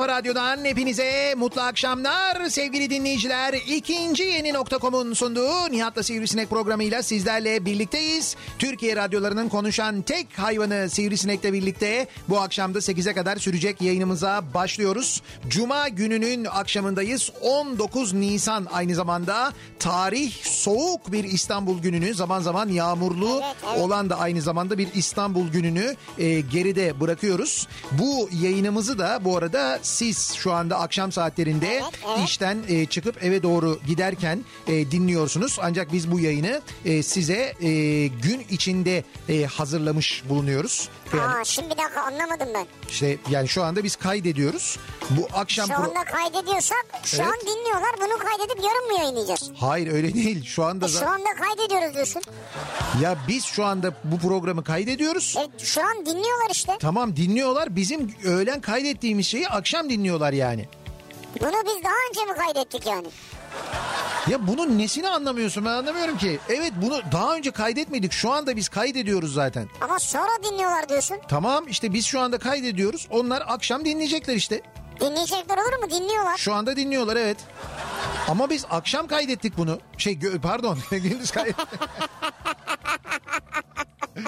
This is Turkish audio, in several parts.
kafa radyodan hepinize mutlu akşamlar sevgili dinleyiciler. İkinci yeni nokta.com'un sunduğu Nihat'la Sivrisinek programıyla sizlerle birlikteyiz. Türkiye radyolarının konuşan tek hayvanı Sivrisinek'le birlikte bu akşamda 8'e kadar sürecek yayınımıza başlıyoruz. Cuma gününün akşamındayız. 19 Nisan aynı zamanda tarih soğuk bir İstanbul gününü zaman zaman yağmurlu olan da aynı zamanda bir İstanbul gününü e, geride bırakıyoruz. Bu yayınımızı da bu arada siz şu anda akşam saatlerinde işten e, çıkıp eve doğru giderken e, dinliyorsunuz. Ancak biz bu yayını e, size e, gün içinde e, hazırlamış bulunuyoruz. Yani Aa, şimdi bir dakika anlamadım ben. işte yani şu anda biz kaydediyoruz. Bu akşam Şu pro- anda kaydediyorsak şu Evet. an dinliyorlar bunu kaydedip yarın mı yayınlayacağız? Hayır öyle değil. Şu anda E, şu anda kaydediyoruz diyorsun. ya biz şu anda bu programı kaydediyoruz. E, şu an dinliyorlar işte. Tamam dinliyorlar. Bizim öğlen kaydettiğimiz şeyi akşam dinliyorlar yani. Bunu biz daha önce mi kaydettik yani? Ya bunun nesini anlamıyorsun ben anlamıyorum ki. Evet bunu daha önce kaydetmedik. Şu anda biz kaydediyoruz zaten. Ama sonra dinliyorlar diyorsun. Tamam işte biz şu anda kaydediyoruz. Onlar akşam dinleyecekler işte. Dinleyecekler olur mu? Dinliyorlar. Şu anda dinliyorlar evet. Ama biz akşam kaydettik bunu. Şey pardon gündüz kaydettik.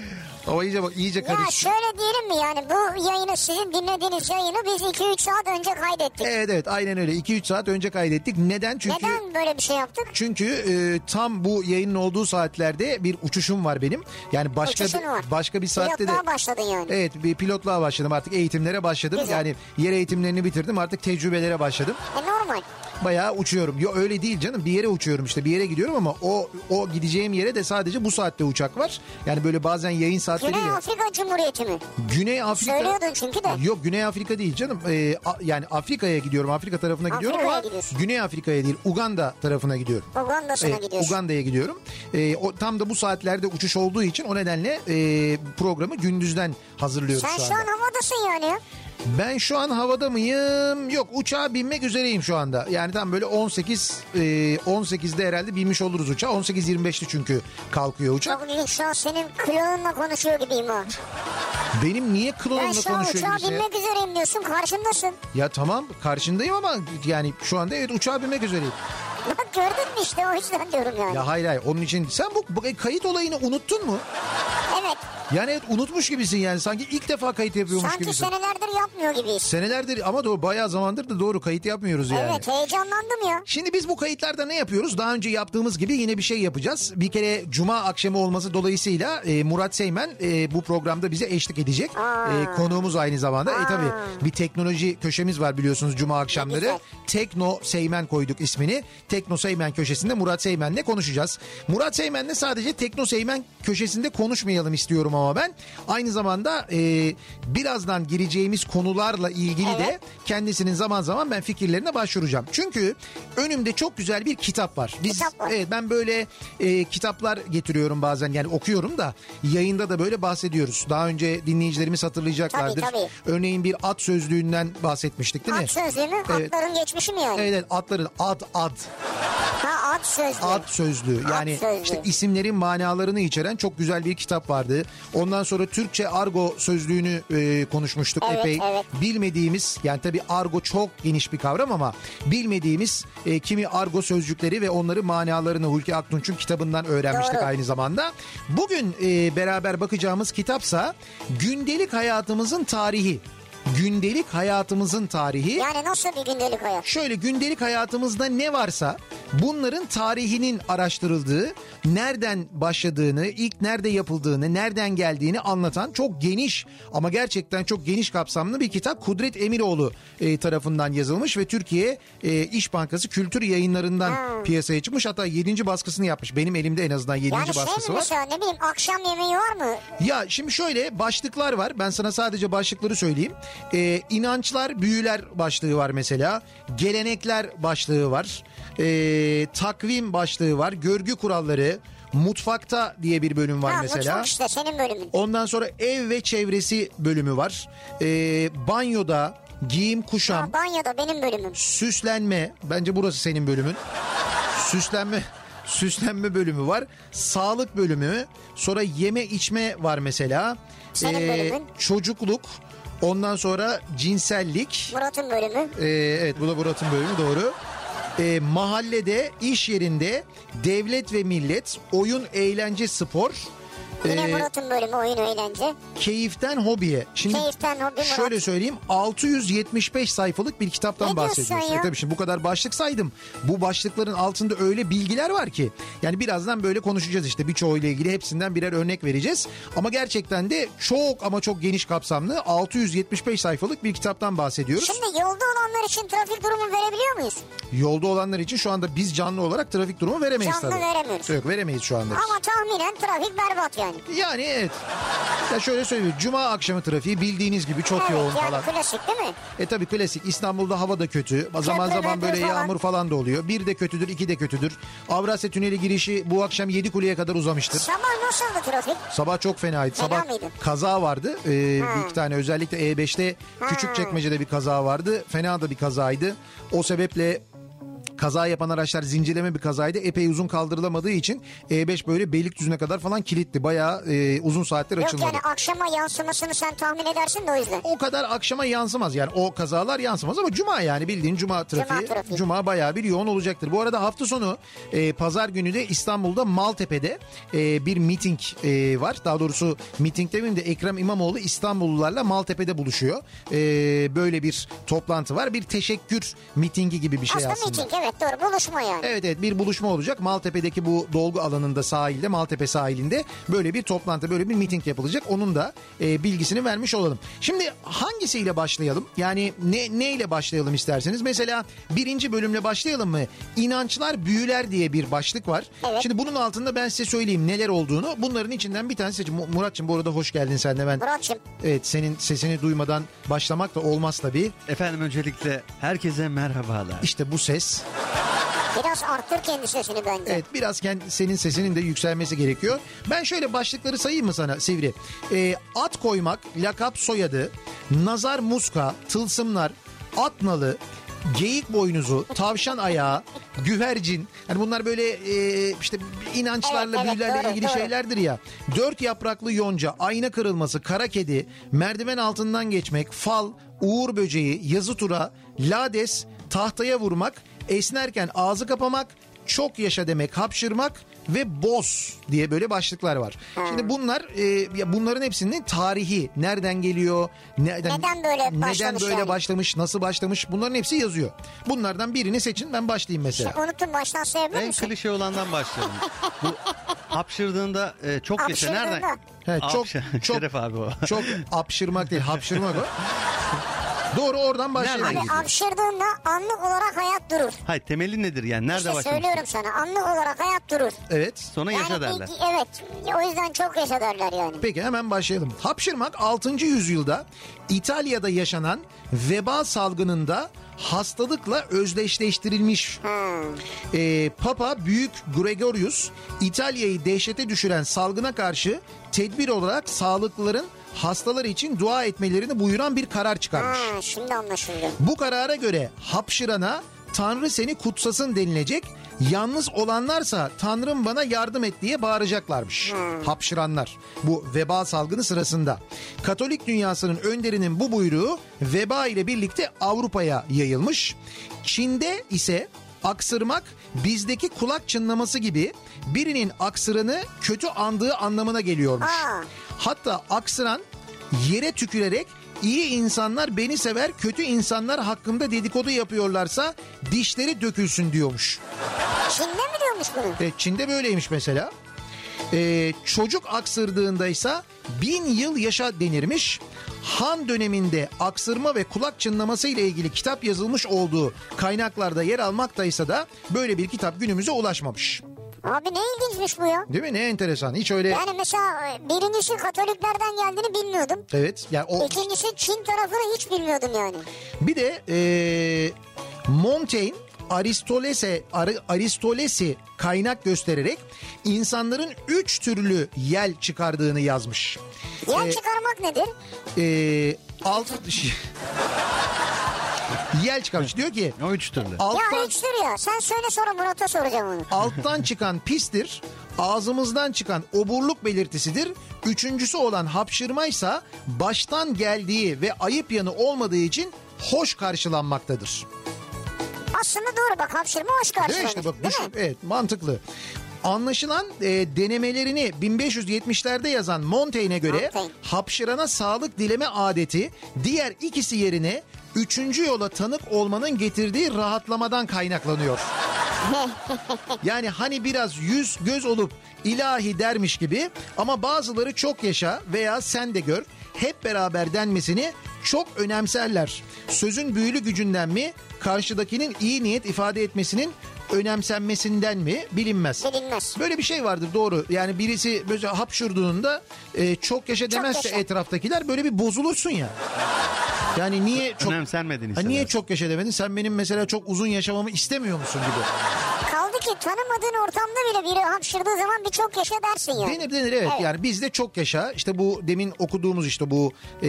Ama iyice bak iyice Ya karıştı. şöyle diyelim mi yani bu yayını sizin dinlediğiniz yayını biz 2-3 saat önce kaydettik. Evet evet aynen öyle 2-3 saat önce kaydettik. Neden? Çünkü Neden böyle bir şey yaptık? Çünkü e, tam bu yayının olduğu saatlerde bir uçuşum var benim. Yani başka Uçuşun bir, var. başka bir saatte de Pilotluğa başladın yani. Evet bir pilotluğa başladım artık eğitimlere başladım. Güzel. Yani yer eğitimlerini bitirdim artık tecrübelere başladım. E normal. Bayağı uçuyorum. Yo öyle değil canım bir yere uçuyorum işte bir yere gidiyorum ama o o gideceğim yere de sadece bu saatte uçak var. Yani böyle bazen yayın saatleriyle. Güney Afrika Cumhuriyeti mi? Güney Afrika. Söylüyordun çünkü de. Yok Güney Afrika değil canım. Ee, a- yani Afrika'ya gidiyorum. Afrika tarafına gidiyorum Afrika'ya ama gidiyorsun. Güney Afrika'ya değil Uganda tarafına gidiyorum. Uganda'sına Evet, gidiyorsun. Uganda'ya gidiyorum. Ee, o tam da bu saatlerde uçuş olduğu için o nedenle e, programı gündüzden hazırlıyoruz Sen şu şu anda. an havadasın yani ya. Ben şu an havada mıyım? Yok uçağa binmek üzereyim şu anda. Yani tam böyle 18 e, 18'de herhalde binmiş oluruz uçağa. 18.25'te çünkü kalkıyor uçak. Çok ilginç şu an senin klonunla konuşuyor gibiyim ha. Benim niye Ben klonumla şu an konuşuyor uçağa gibisin ya? binmek üzereyim diyorsun karşımdasın. Ya tamam karşındayım ama yani şu anda evet uçağa binmek üzereyim. Bak gördün mü işte o yüzden diyorum yani. Ya hayır hayır onun için sen bu, bu kayıt olayını unuttun mu? Evet Yani evet unutmuş gibisin yani sanki ilk defa kayıt yapıyormuş sanki gibisin. senelerdir yapmıyor gibiyiz. Senelerdir ama doğru bayağı zamandır da doğru kayıt yapmıyoruz yani. Evet heyecanlandım ya. Şimdi biz bu kayıtlarda ne yapıyoruz? Daha önce yaptığımız gibi yine bir şey yapacağız. Bir kere cuma akşamı olması dolayısıyla e, Murat Seymen e, bu programda bize eşlik edecek. E, konuğumuz aynı zamanda. E tabi bir teknoloji köşemiz var biliyorsunuz cuma akşamları. Tekno Seymen koyduk ismini. Tekno Seymen köşesinde Murat Seymen'le konuşacağız. Murat Seymen'le sadece Tekno Seymen köşesinde konuşmayalım istiyorum ama ben. Aynı zamanda e, birazdan gireceğimiz konularla ilgili de kendisinin zaman zaman ben fikirlerine başvuracağım. Çünkü önümde çok güzel bir kitap var. Biz Kitap var. evet ben böyle e, kitaplar getiriyorum bazen yani okuyorum da yayında da böyle bahsediyoruz. Daha önce dinleyicilerimiz hatırlayacaklardır. Tabii, tabii. Örneğin bir at sözlüğünden bahsetmiştik değil mi? At sözlüğü mü? Evet. Atların geçmişi mi yani? Evet atların ad ad Ha at sözlüğü. ad sözlüğü yani sözlüğü. işte isimlerin manalarını içeren çok güzel bir kitap vardı. Ondan sonra Türkçe argo sözlüğünü e, konuşmuştuk Evet, epey. evet. Bilmediğimiz yani tabii argo çok geniş bir kavram ama bilmediğimiz e, kimi argo sözcükleri ve onların manalarını Hulki Aktunç'un kitabından öğrenmiştik Doğru. aynı zamanda. Bugün e, beraber bakacağımız kitapsa gündelik hayatımızın tarihi. Gündelik hayatımızın tarihi. Yani nasıl bir gündelik hayat? Şöyle gündelik hayatımızda ne varsa bunların tarihinin araştırıldığı, nereden başladığını, ilk nerede yapıldığını, nereden geldiğini anlatan çok geniş ama gerçekten çok geniş kapsamlı bir kitap Kudret Emiroğlu e, tarafından yazılmış ve Türkiye e, İş Bankası Kültür Yayınlarından piyasaya çıkmış. Hatta 7. baskısını yapmış. Benim elimde en azından 7. Yani şey baskısı mi var. mesela ne bileyim akşam yemeği var mı? Ya şimdi şöyle başlıklar var. Ben sana sadece başlıkları söyleyeyim. Ee, inançlar, büyüler başlığı var mesela. Gelenekler başlığı var. Ee, takvim başlığı var. Görgü kuralları. Mutfakta diye bir bölüm var ha mesela. mutfak işte senin bölümün. Ondan sonra ev ve çevresi bölümü var. Ee, banyoda giyim kuşam, Ha, banyoda benim bölümüm. süslenme. Bence burası senin bölümün. Süslenme süslenme bölümü var. Sağlık bölümü. Sonra yeme içme var mesela. Ee, Senin bölümün. çocukluk. Ondan sonra cinsellik. Murat'ın bölümü. Ee, evet bu da Murat'ın bölümü doğru. Ee, mahallede, iş yerinde, devlet ve millet, oyun, eğlence, spor. Yine Ee, Murat'ın bölümü oyun eğlence. keyiften hobiye. Şimdi Keyiften hobi Murat. şöyle söyleyeyim 675 sayfalık bir kitaptan Ne bahsediyoruz. ya? E tabii şimdi bu kadar başlık saydım. Bu başlıkların altında öyle bilgiler var ki. Yani birazdan böyle konuşacağız işte birçoğuyla ilgili hepsinden birer örnek vereceğiz. Ama gerçekten de çok ama çok geniş kapsamlı 675 sayfalık bir kitaptan bahsediyoruz. Şimdi yolda olanlar için trafik durumu verebiliyor muyuz? Yolda olanlar için şu anda biz canlı olarak trafik durumu veremeyiz Canlı tabii. veremiyoruz. Yok veremeyiz şu anda. Ama tahminen trafik berbat yani. Yani evet. Ya şöyle söyleyeyim. Cuma akşamı trafiği bildiğiniz gibi çok evet yoğun yani falan. klasik değil mi? E tabi klasik İstanbul'da hava da kötü. Zaman Köprü, zaman böyle möprü falan. yağmur falan da oluyor. Bir de kötüdür, iki de kötüdür. Avrasya Tüneli girişi bu akşam Yedikule'ye kadar uzamıştır. Sabah nasıldı trafik? Sabah çok fenaydı. Fena Sabah mıydı? kaza vardı. Ee, bir iki tane özellikle E5'te Ha. Küçükçekmece'de bir kaza vardı. Fena da bir kazaydı. O sebeple kaza yapan araçlar zincirleme bir kazaydı. Epey uzun kaldırılamadığı için E5 böyle Beylikdüzü'ne kadar falan kilitli. Bayağı e, uzun saatler Yok açılmadı. yani akşama yansımasını sen tahmin edersin de o yüzden. O kadar akşama yansımaz yani o kazalar yansımaz ama cuma yani bildiğin cuma trafiği. Cuma, trafiği. bayağı bir yoğun olacaktır. Bu arada hafta sonu e, pazar günü de İstanbul'da Maltepe'de e, bir miting e, var. Daha doğrusu miting demeyeyim de Ekrem İmamoğlu İstanbullularla Maltepe'de buluşuyor. E, böyle bir toplantı var. Bir teşekkür mitingi gibi bir şey aslında, aslında. miting evet doğru buluşma yani. Evet evet bir buluşma olacak. Maltepe'deki bu dolgu alanında sahilde Maltepe sahilinde böyle bir toplantı böyle bir miting yapılacak. Onun da e, bilgisini vermiş olalım. Şimdi hangisiyle başlayalım? Yani ne neyle başlayalım isterseniz? Mesela birinci bölümle başlayalım mı? İnançlar büyüler diye bir başlık var. Evet. Şimdi bunun altında ben size söyleyeyim neler olduğunu. Bunların içinden bir tanesi seçin. Mu- Muratçım bu arada hoş geldin sen de ben. Muratçım Evet senin sesini duymadan başlamak da olmaz tabii. Efendim öncelikle herkese merhabalar. İşte bu ses. Biraz arttır kendi sesini bence. Evet biraz kendi, senin sesinin de yükselmesi gerekiyor. Ben şöyle başlıkları sayayım mı sana Sivri? Ee, at koymak, lakap soyadı, nazar muska, tılsımlar, at nalı, geyik boynuzu, tavşan ayağı, güvercin. Yani bunlar böyle e, işte inançlarla, Evet, evet, büyülerle doğru, ilgili doğru. şeylerdir ya. Dört yapraklı yonca, ayna kırılması, kara kedi, merdiven altından geçmek, fal, uğur böceği, yazı tura, lades, tahtaya vurmak, esnerken ağzı kapamak, çok yaşa demek hapşırmak ve boz diye böyle başlıklar var. Şimdi bunlar e, ya bunların hepsinin tarihi nereden geliyor, nereden Neden böyle neden başlamış böyle yani? başlamış, nasıl başlamış bunların hepsi yazıyor. Bunlardan birini seçin ben başlayayım mesela. Unuttum baştan sayabilir En misin? klişe olandan başlayalım. Bu hapşırdığında e, çok yaşa nereden? Evet, çok Hapşır- çok Şeref abi o. Çok apşırmak değil, hapşırmak o. Doğru oradan başlayalım. Nereden gidiyor? hapşırdığında anlık olarak hayat durur. Hayır temeli nedir yani? Nerede İşte başlamış? söylüyorum sana anlık olarak hayat durur. Evet. Sonra yaşa Yani derler. ilk- evet o yüzden çok yaşa derler yani. Peki hemen başlayalım. Hapşırmak 6. yüzyılda İtalya'da yaşanan veba salgınında hastalıkla özdeşleştirilmiş. Ee, Papa Büyük Gregorius İtalya'yı dehşete düşüren salgına karşı tedbir olarak sağlıklıların hastalar için dua etmelerini buyuran bir karar çıkarmış. Ha, şimdi anlaşıldı. Bu karara göre hapşırana Tanrı seni kutsasın denilecek. Yalnız olanlarsa Tanrım bana yardım et diye bağıracaklarmış. Hapşıranlar bu veba salgını sırasında. Katolik dünyasının önderinin bu buyruğu veba ile birlikte Avrupa'ya yayılmış. Çin'de ise aksırmak bizdeki kulak çınlaması gibi birinin aksırını kötü andığı anlamına geliyormuş. Aa. Hatta aksıran yere tükürerek iyi insanlar beni sever kötü insanlar hakkımda dedikodu yapıyorlarsa dişleri dökülsün diyormuş. Çin'de mi diyormuş bunu? E, Çin'de böyleymiş mesela. E, çocuk aksırdığında ise bin yıl yaşa denirmiş. Han döneminde aksırma ve kulak çınlaması ile ilgili kitap yazılmış olduğu kaynaklarda yer almaktaysa da böyle bir kitap günümüze ulaşmamış. Abi ne ilginçmiş bu ya. Değil mi? Ne enteresan. Hiç öyle... Yani mesela e, birincisi Katoliklerden geldiğini bilmiyordum. Evet. Yani o İkincisi Çin tarafını hiç bilmiyordum yani. Bir de eee Montaigne Aristoles'e Ar- Aristoles'i kaynak göstererek insanların üç türlü yel çıkardığını yazmış. Yer Ee, çıkarmak nedir? Eee alt yel çıkarmış. Diyor ki O üç türlü. Ya alttan, üçtür ya. Sen söyle sonra Murat'a soracağım onu. alttan çıkan pistir. Ağzımızdan çıkan oburluk belirtisidir. Üçüncüsü olan hapşırmaysa baştan geldiği ve ayıp yanı olmadığı için hoş karşılanmaktadır. Aslında doğru bak hapşırma hoş Değil karşılanır. işte bak Değil düşün, mi? evet mantıklı. Anlaşılan e, denemelerini 1570'lerde yazan Montaigne'e göre Montaigne. hapşırana sağlık dileme adeti diğer ikisi yerine üçüncü yola tanık olmanın getirdiği rahatlamadan kaynaklanıyor. yani hani biraz yüz göz olup ilahi dermiş gibi ama bazıları çok yaşa veya sen de gör hep beraber denmesini çok önemserler. Sözün büyülü gücünden mi karşıdakinin iyi niyet ifade etmesinin önemsenmesinden mi bilinmez. Bilinmez. Böyle bir şey vardır doğru. Yani birisi böyle hapşurduğunda e, çok yaşa demezse yaşa. etraftakiler böyle bir bozulursun ya. Yani niye çok Önemsenmediğini Ha, niye çok yaşa demedin? Sen benim mesela çok uzun yaşamamı istemiyor musun gibi. Ki tanımadığın ortamda bile biri hapşırdığı zaman bir çok yaşa dersin yani. Denir denir evet. Evet. yani bizde çok yaşa işte bu demin okuduğumuz işte bu e,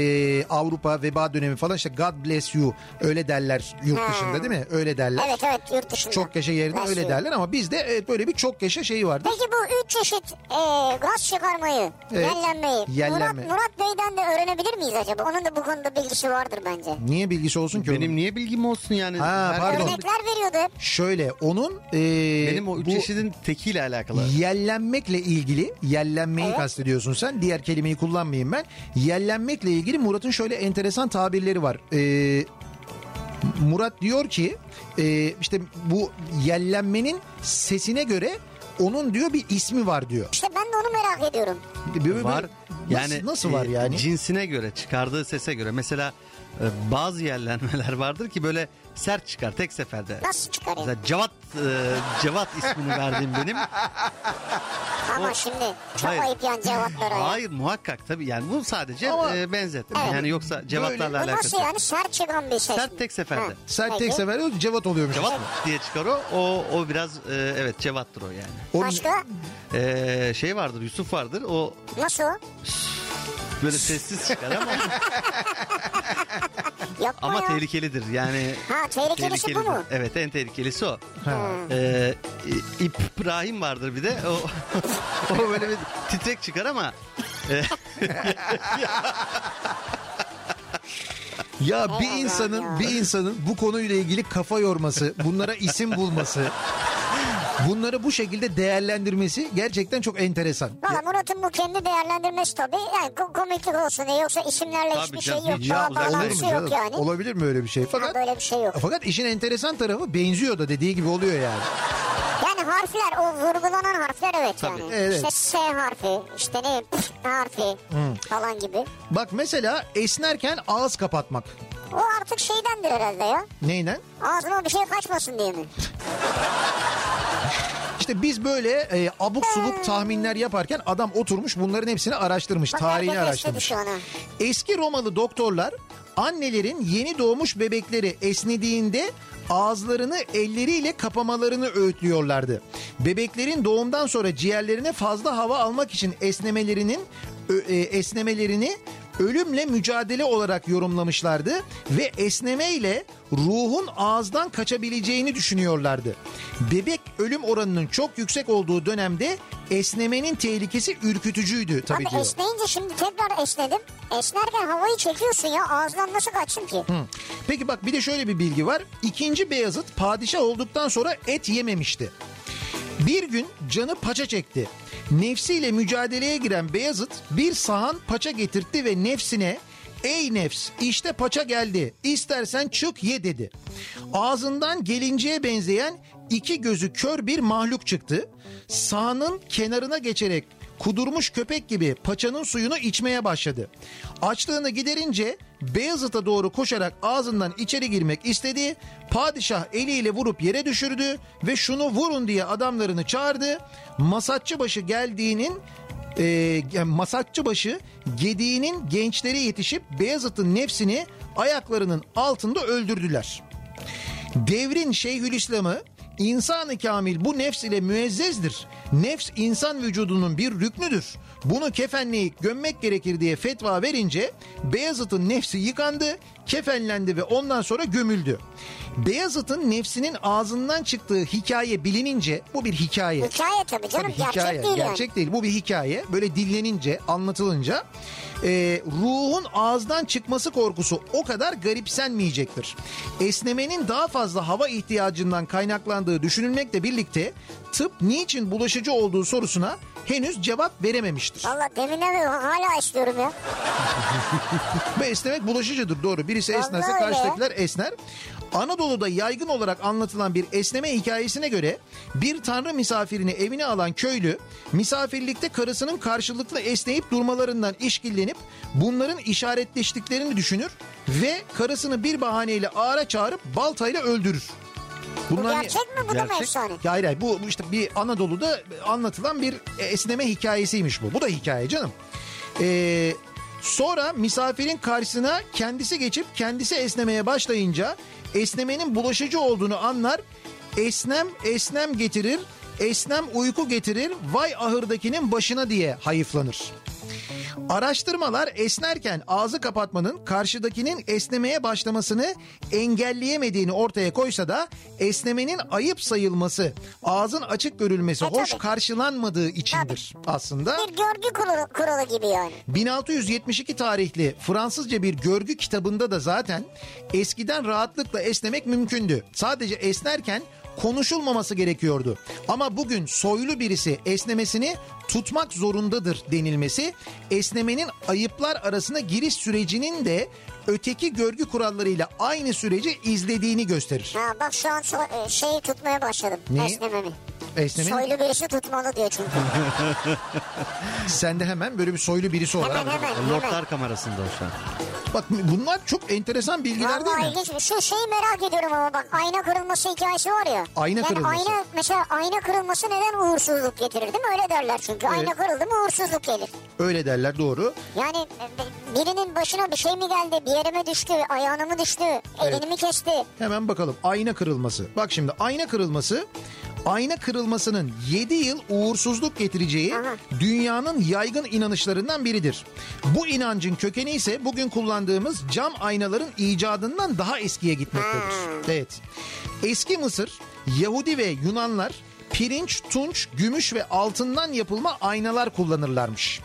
Avrupa veba dönemi falan işte God bless you öyle derler yurt Ha. dışında değil mi? Öyle derler. Evet evet yurt dışında. Çok yaşa yerine Nasıl? öyle derler ama bizde evet, böyle bir çok yaşa şeyi vardır. Peki bu üç çeşit e, gaz çıkarmayı, Evet. yellenmeyi Yellenme. Murat, Murat Bey'den de öğrenebilir miyiz acaba? Onun da bu konuda bilgisi vardır bence. Niye bilgisi olsun ki Benim onun? niye bilgim olsun yani? Ha, Her- pardon. Örnekler veriyordu. Şöyle onun e, Benim o üç bu çeşidin tekiyle alakalı. yellenmekle ilgili yellenmeyi Evet. kastediyorsun sen diğer kelimeyi kullanmayayım ben. Yellenmekle ilgili Murat'ın şöyle enteresan tabirleri var. E, Murat diyor ki e, işte bu yellenmenin sesine göre onun diyor bir ismi var diyor. İşte ben de onu merak ediyorum. Böyle- Var. Nasıl, Yani nasıl var e, yani? Cinsine göre, çıkardığı sese göre. Mesela e, bazı yerlenmeler vardır ki böyle sert çıkar tek seferde. Nasıl çıkarayım? Mesela Cevat e, Cevat ismini verdiğim benim. Ama şimdi çok Hayır. ayıp yani cevaplara. ya. Hayır muhakkak tabii yani bu sadece Ama- e, benzetme. Evet. Yani yoksa Cevatlarla Bu alakası nasıl yani sert çıkan bir ses Sert mi? tek seferde. Ha, Sert tek peki. sefer cevat oluyormuş. Cevat diye çıkar o. O, o biraz e, evet Cevat'tır o yani. O- Başka? E, şey vardır Yusuf vardır o Nasıl o? böyle sessiz çıkar ama Yapma ama ya. tehlikelidir yani. Ha tehlikelisi bu mu? Evet en tehlikelisi o. Ha. Ee, İbrahim vardır bir de. O, o böyle bir titrek çıkar ama e, Ya bir insanın bir insanın bu konuyla ilgili kafa yorması, bunlara isim bulması, bunları bu şekilde değerlendirmesi gerçekten çok enteresan. Valla Murat'ın bu kendi değerlendirmesi tabii. Yani ko- komiklik olsun diye yoksa isimlerle Tabii hiçbir canım, şey yok. hiç ya, bağlantısı yok yani. Olabilir mi öyle bir şey? Fakat böyle bir şey yok. fakat işin enteresan tarafı benziyor da dediği gibi oluyor yani. Yani harfler o vurgulanan harfler evet Tabii. yani. Evet. İşte S harfi işte ne P harfi falan gibi. Bak mesela esnerken ağız kapatmak. O artık şeydendir herhalde ya. Neyden? Ağzıma bir şey kaçmasın diye mi? İşte biz böyle e, abuk subuk tahminler yaparken adam oturmuş bunların hepsini araştırmış. Bak tarihini araştırmış. Eski Romalı doktorlar annelerin yeni doğmuş bebekleri esnediğinde ağızlarını elleriyle kapamalarını öğütlüyorlardı. Bebeklerin doğumdan sonra ciğerlerine fazla hava almak için esnemelerinin e, esnemelerini ölümle mücadele olarak yorumlamışlardı ve esnemeyle ruhun ağızdan kaçabileceğini düşünüyorlardı. Bebek ölüm oranının çok yüksek olduğu dönemde esnemenin tehlikesi ürkütücüydü tabii Abi diyor. esneyince şimdi tekrar esnedim. Esnerken havayı çekiyorsun ya ağızdan nasıl kaçsın ki? Hı. Peki bak bir de şöyle bir bilgi var. İkinci Beyazıt padişah olduktan sonra et yememişti. Bir gün canı paça çekti. Nefsiyle mücadeleye giren Beyazıt bir sahan paça getirtti ve nefsine Ey nefs işte paça geldi istersen çık ye dedi. Ağzından gelinceye benzeyen iki gözü kör bir mahluk çıktı. Sahanın kenarına geçerek kudurmuş köpek gibi paçanın suyunu içmeye başladı. Açlığını giderince Beyazıt'a doğru koşarak ağzından içeri girmek istedi. Padişah eliyle vurup yere düşürdü ve şunu vurun diye adamlarını çağırdı. Masatçıbaşı geldiğinin e, Masatçıbaşı gediğinin gençleri yetişip Beyazıt'ın nefsini ayaklarının altında öldürdüler. Devrin Şeyhülislam'ı insanı kamil bu nefs ile müezzezdir. Nefs insan vücudunun bir rüknüdür. Bunu kefenleyip gömmek gerekir diye fetva verince Beyazıt'ın nefsi yıkandı, kefenlendi ve ondan sonra gömüldü. Beyazıt'ın nefsinin ağzından çıktığı hikaye bilinince bu bir hikaye. Hikaye tabii canım Tabii gerçek hikaye, değil gerçek değil. Bu bir hikaye. Böyle dillenince, anlatılınca e, ruhun ağızdan çıkması korkusu o kadar garipsenmeyecektir. Esnemenin daha fazla hava ihtiyacından kaynaklandığı düşünülmekle birlikte tıp niçin bulaşıcı olduğu sorusuna henüz cevap verememiştir. yani. Valla deminden beri hala istiyorum ya. Ve esnemek bulaşıcıdır doğru. Birisi Vallahi esnerse karşıdakiler esner. Anadolu'da yaygın olarak anlatılan bir esneme hikayesine göre bir tanrı misafirini evine alan köylü misafirlikte karısının karşılıklı esneyip durmalarından işkillenip bunların işaretleştiklerini düşünür ve karısını bir bahaneyle ağara çağırıp baltayla öldürür. Bu Bunlar- gerçek mi bu da Gerçek. efsane? Ya Hayır hayır bu bu işte bir Anadolu'da anlatılan bir esneme hikayesiymiş bu. Bu da hikaye canım. Ee, sonra misafirin karşısına kendisi geçip kendisi esnemeye başlayınca esnemenin bulaşıcı olduğunu anlar. Esnem esnem getirir, esnem uyku getirir, vay ahırdakinin başına diye hayıflanır. Araştırmalar esnerken ağzı kapatmanın karşıdakinin esnemeye başlamasını engelleyemediğini ortaya koysa da esnemenin ayıp sayılması, ağzın açık görülmesi E, hoş tabii. karşılanmadığı içindir aslında. Bir görgü kuralı, kuralı gibi yani. 1672 tarihli Fransızca bir görgü kitabında da zaten eskiden rahatlıkla esnemek mümkündü. Sadece esnerken konuşulmaması gerekiyordu. Ama bugün soylu birisi esnemesini tutmak zorundadır denilmesi esnemenin ayıplar arasına giriş sürecinin de öteki görgü kurallarıyla aynı süreci izlediğini gösterir. Ha bak şu an so- e, şeyi tutmaya başladım. Neyi? Esnememi. Esnemenin Soylu birisi tutmalı diyor çünkü. sen de hemen böyle bir soylu birisi olarak. hemen hemen hemen. Lordlar kamerasında o şu an. Bak bunlar çok enteresan bilgiler değil mi? Vallahi ilginç. Şu şeyi merak ediyorum ama bak ayna kırılması hikayesi var ya. Ayna yani kırılması. Ayna, mesela ayna kırılması neden uğursuzluk getirir değil mi? Öyle derler çünkü. Ayna kırıldı mı uğursuzluk gelir. Öyle derler doğru. Yani e, birinin başına bir şey mi geldi? Bir yere mi düştü? Ayağına mı düştü? Elini mi kesti? Hemen bakalım ayna kırılması. Bak şimdi ayna kırılması ayna kırılmasının 7 yıl uğursuzluk getireceği dünyanın yaygın inanışlarından biridir. Bu inancın kökeni ise bugün kullandığımız cam aynaların icadından daha eskiye gitmektedir. Evet. Eski Mısır, Yahudi ve Yunanlar pirinç, tunç, gümüş ve altından yapılma aynalar kullanırlarmış.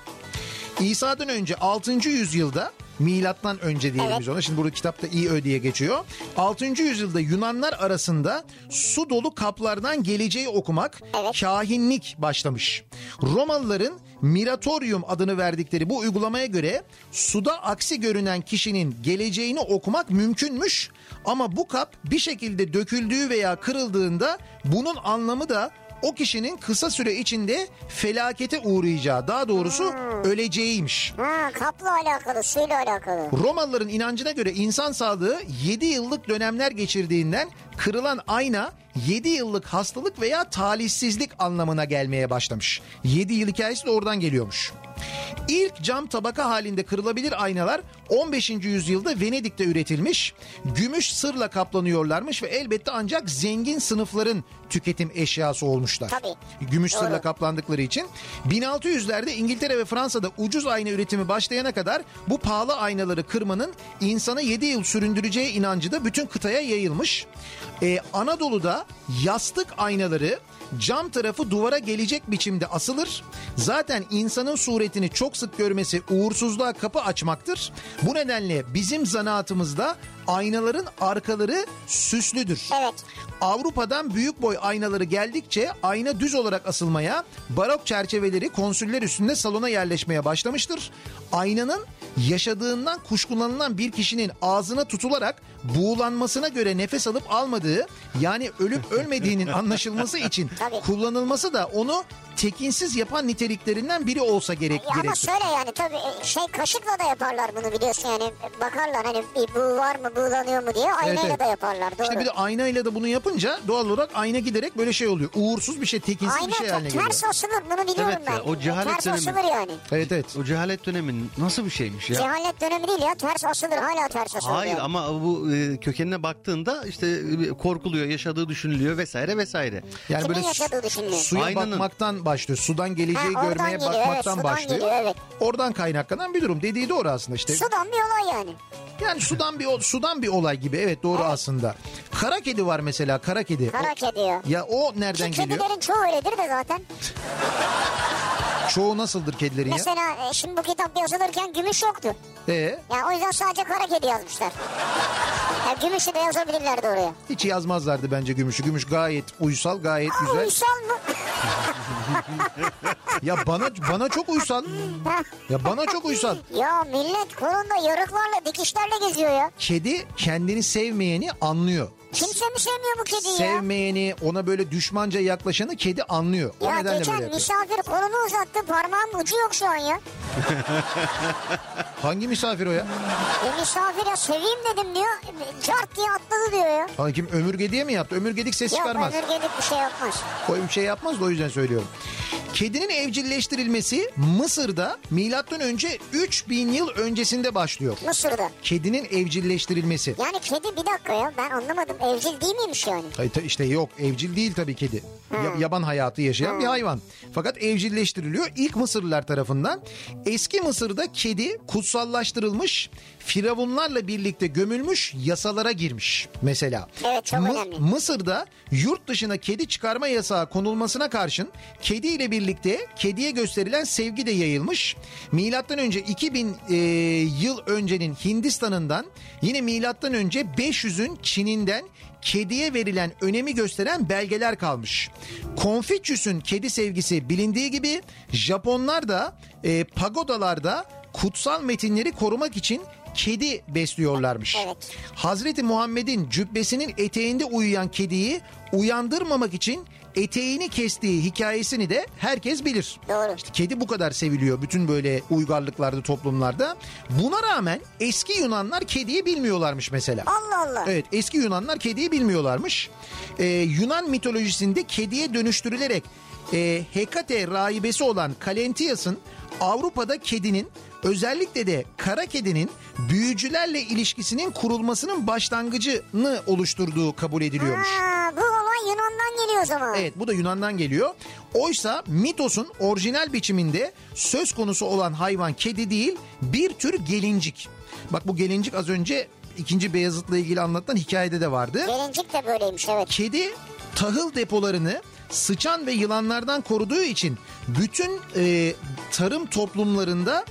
İsa'dan önce 6. yüzyılda milattan önce diyelim Evet. biz ona. Şimdi burada kitapta İÖ diye geçiyor. 6. yüzyılda Yunanlar arasında su dolu kaplardan geleceği okumak Evet. kahinlik başlamış. Romalıların Miratorium adını verdikleri bu uygulamaya göre suda aksi görünen kişinin geleceğini okumak mümkünmüş. Ama bu kap bir şekilde döküldüğü veya kırıldığında bunun anlamı da o kişinin kısa süre içinde felakete uğrayacağı daha doğrusu öleceğiymiş. Ha kapla alakalı, suyla alakalı. Romalıların inancına göre insan sağlığı 7 yıllık dönemler geçirdiğinden kırılan ayna 7 yıllık hastalık veya talihsizlik anlamına gelmeye başlamış. 7 yıl hikayesi de oradan geliyormuş. İlk cam tabaka halinde kırılabilir aynalar 15. yüzyılda Venedik'te üretilmiş. Gümüş sırla kaplanıyorlarmış ve elbette ancak zengin sınıfların tüketim eşyası olmuşlar. Tabii. Gümüş Doğru. sırla kaplandıkları için. 1600'lerde İngiltere ve Fransa'da ucuz ayna üretimi başlayana kadar bu pahalı aynaları kırmanın insanı 7 yıl süründüreceği inancı da bütün kıtaya yayılmış. Ee, Anadolu'da yastık aynaları cam tarafı duvara gelecek biçimde asılır. Zaten insanın suretini çok sık görmesi uğursuzluğa kapı açmaktır. Bu nedenle bizim zanaatımızda aynaların arkaları süslüdür. Evet. Avrupa'dan büyük boy aynaları geldikçe ayna düz olarak asılmaya, barok çerçeveleri konsüller üstünde salona yerleşmeye başlamıştır. Aynanın yaşadığından kuşkulanılan bir kişinin ağzına tutularak buğulanmasına göre nefes alıp almadığı yani ölüp ölmediğinin anlaşılması için Tabii. kullanılması da onu tekinsiz yapan niteliklerinden biri olsa gerek Ya ama şöyle yani tabii e, şey kaşıkla da yaparlar bunu biliyorsun yani bakarlar hani bir buğu var mı buğulanıyor mu diye aynayla evet. da yaparlar doğru. İşte bir de aynayla da bunu yapınca doğal olarak ayna giderek böyle şey oluyor. Uğursuz bir şey, tekinsiz Ayna bir şey haline geliyor. ters asılır bunu biliyorum Evet ben. ya, o cehalet ters dönemi. asılır yani. Evet evet. O cehalet dönemi nasıl bir şeymiş ya? Cehalet dönemi değil ya ters asılır hala ters asılır. Hayır yani. ama bu e, kökenine baktığında işte e, korkuluyor, yaşadığı düşünülüyor vesaire vesaire. Yani Kimin böyle yaşadığı düşünülüyor? suya Aynanın- bakmaktan başlıyor. Sudan geleceği Ha, görmeye geliyor, bakmaktan evet, başlıyor. geliyor, evet. Oradan kaynaklanan bir durum. Dediği doğru aslında işte. Sudan bir olay yani. Yani sudan bir sudan bir olay gibi. Evet doğru aslında. Kara kedi var mesela kara kedi. Kara kedi ya. Ya o nereden Ki geliyor? kedilerin çoğu öyledir de zaten. Çoğu nasıldır kedilerin ya? Mesela e, şimdi bu kitap yazılırken gümüş yoktu. Ee, Ya o yüzden sadece kara kedi yazmışlar. Ya gümüşü de yazabilirlerdi oraya. hiç yazmazlardı bence gümüşü. Gümüş gayet uysal, gayet Aa, güzel. uysal mı? Ya bana bana çok uysal. Ya bana çok uysal. ya millet kolunda yarıklarla dikişlerle geziyor ya. Kedi kendini sevmeyeni anlıyor. Kimse mi sevmiyor bu kediyi ya? Sevmeyeni, ona böyle düşmanca yaklaşanı kedi anlıyor. O Ya nedenle geçen böyle yapıyor. misafir kolunu uzattı parmağın ucu yok şu an ya. Hangi misafir o ya? E misafire seveyim dedim diyor. Cart diye atladı diyor ya. Hangi kim ömürge diye mi yaptı? Ömürgedik ses Yok çıkarmaz. ömürgelik bir şey yapmaz. O bir şey yapmaz da o yüzden söylüyorum. Kedinin evcilleştirilmesi Mısır'da milattan önce 3000 yıl öncesinde başlıyor. Mısır'da. Kedinin evcilleştirilmesi. Yani kedi bir dakika ya ben anlamadım. Evcil değil miymiş yani? Ay, ta- işte yok evcil değil tabii kedi. Ya- yaban hayatı yaşayan bir hayvan. Fakat evcilleştiriliyor ilk Mısırlılar tarafından. Eski Mısır'da kedi kutsallaştırılmış, firavunlarla birlikte gömülmüş, yasalara girmiş mesela. Evet, çok önemli. Mısır'da yurt dışına kedi çıkarma yasağı konulmasına karşın kedi ile birlikte kediye gösterilen sevgi de yayılmış. Milattan önce 2000 e, yıl öncenin Hindistan'ından yine milattan önce 500'ün Çin'inden kediye verilen önemi gösteren belgeler kalmış. Konfüçyüs'ün kedi sevgisi bilindiği gibi Japonlar da e, pagodalarda kutsal metinleri korumak için kedi besliyorlarmış. Evet. Hazreti Muhammed'in cübbesinin eteğinde uyuyan kediyi uyandırmamak için eteğini kestiği hikayesini de herkes bilir. Doğru. İşte kedi bu kadar seviliyor bütün böyle uygarlıklarda, toplumlarda. Buna rağmen eski Yunanlar kediyi bilmiyorlarmış mesela. Allah Allah. Evet eski Yunanlar kediyi bilmiyorlarmış. Ee, Yunan mitolojisinde kediye dönüştürülerek e, Hekate rahibesi olan Kalentias'ın Avrupa'da kedinin özellikle de kara kedinin büyücülerle ilişkisinin kurulmasının başlangıcını oluşturduğu kabul ediliyormuş. Ha, bu olay Yunan'dan geliyor o zaman. Evet bu da Yunan'dan geliyor. Oysa mitosun orijinal biçiminde söz konusu olan hayvan kedi değil bir tür gelincik. Bak bu gelincik az önce ikinci Beyazıt'la ilgili anlatılan hikayede de vardı. Gelincik de böyleymiş evet. Kedi tahıl depolarını sıçan ve yılanlardan koruduğu için bütün e, tarım toplumlarında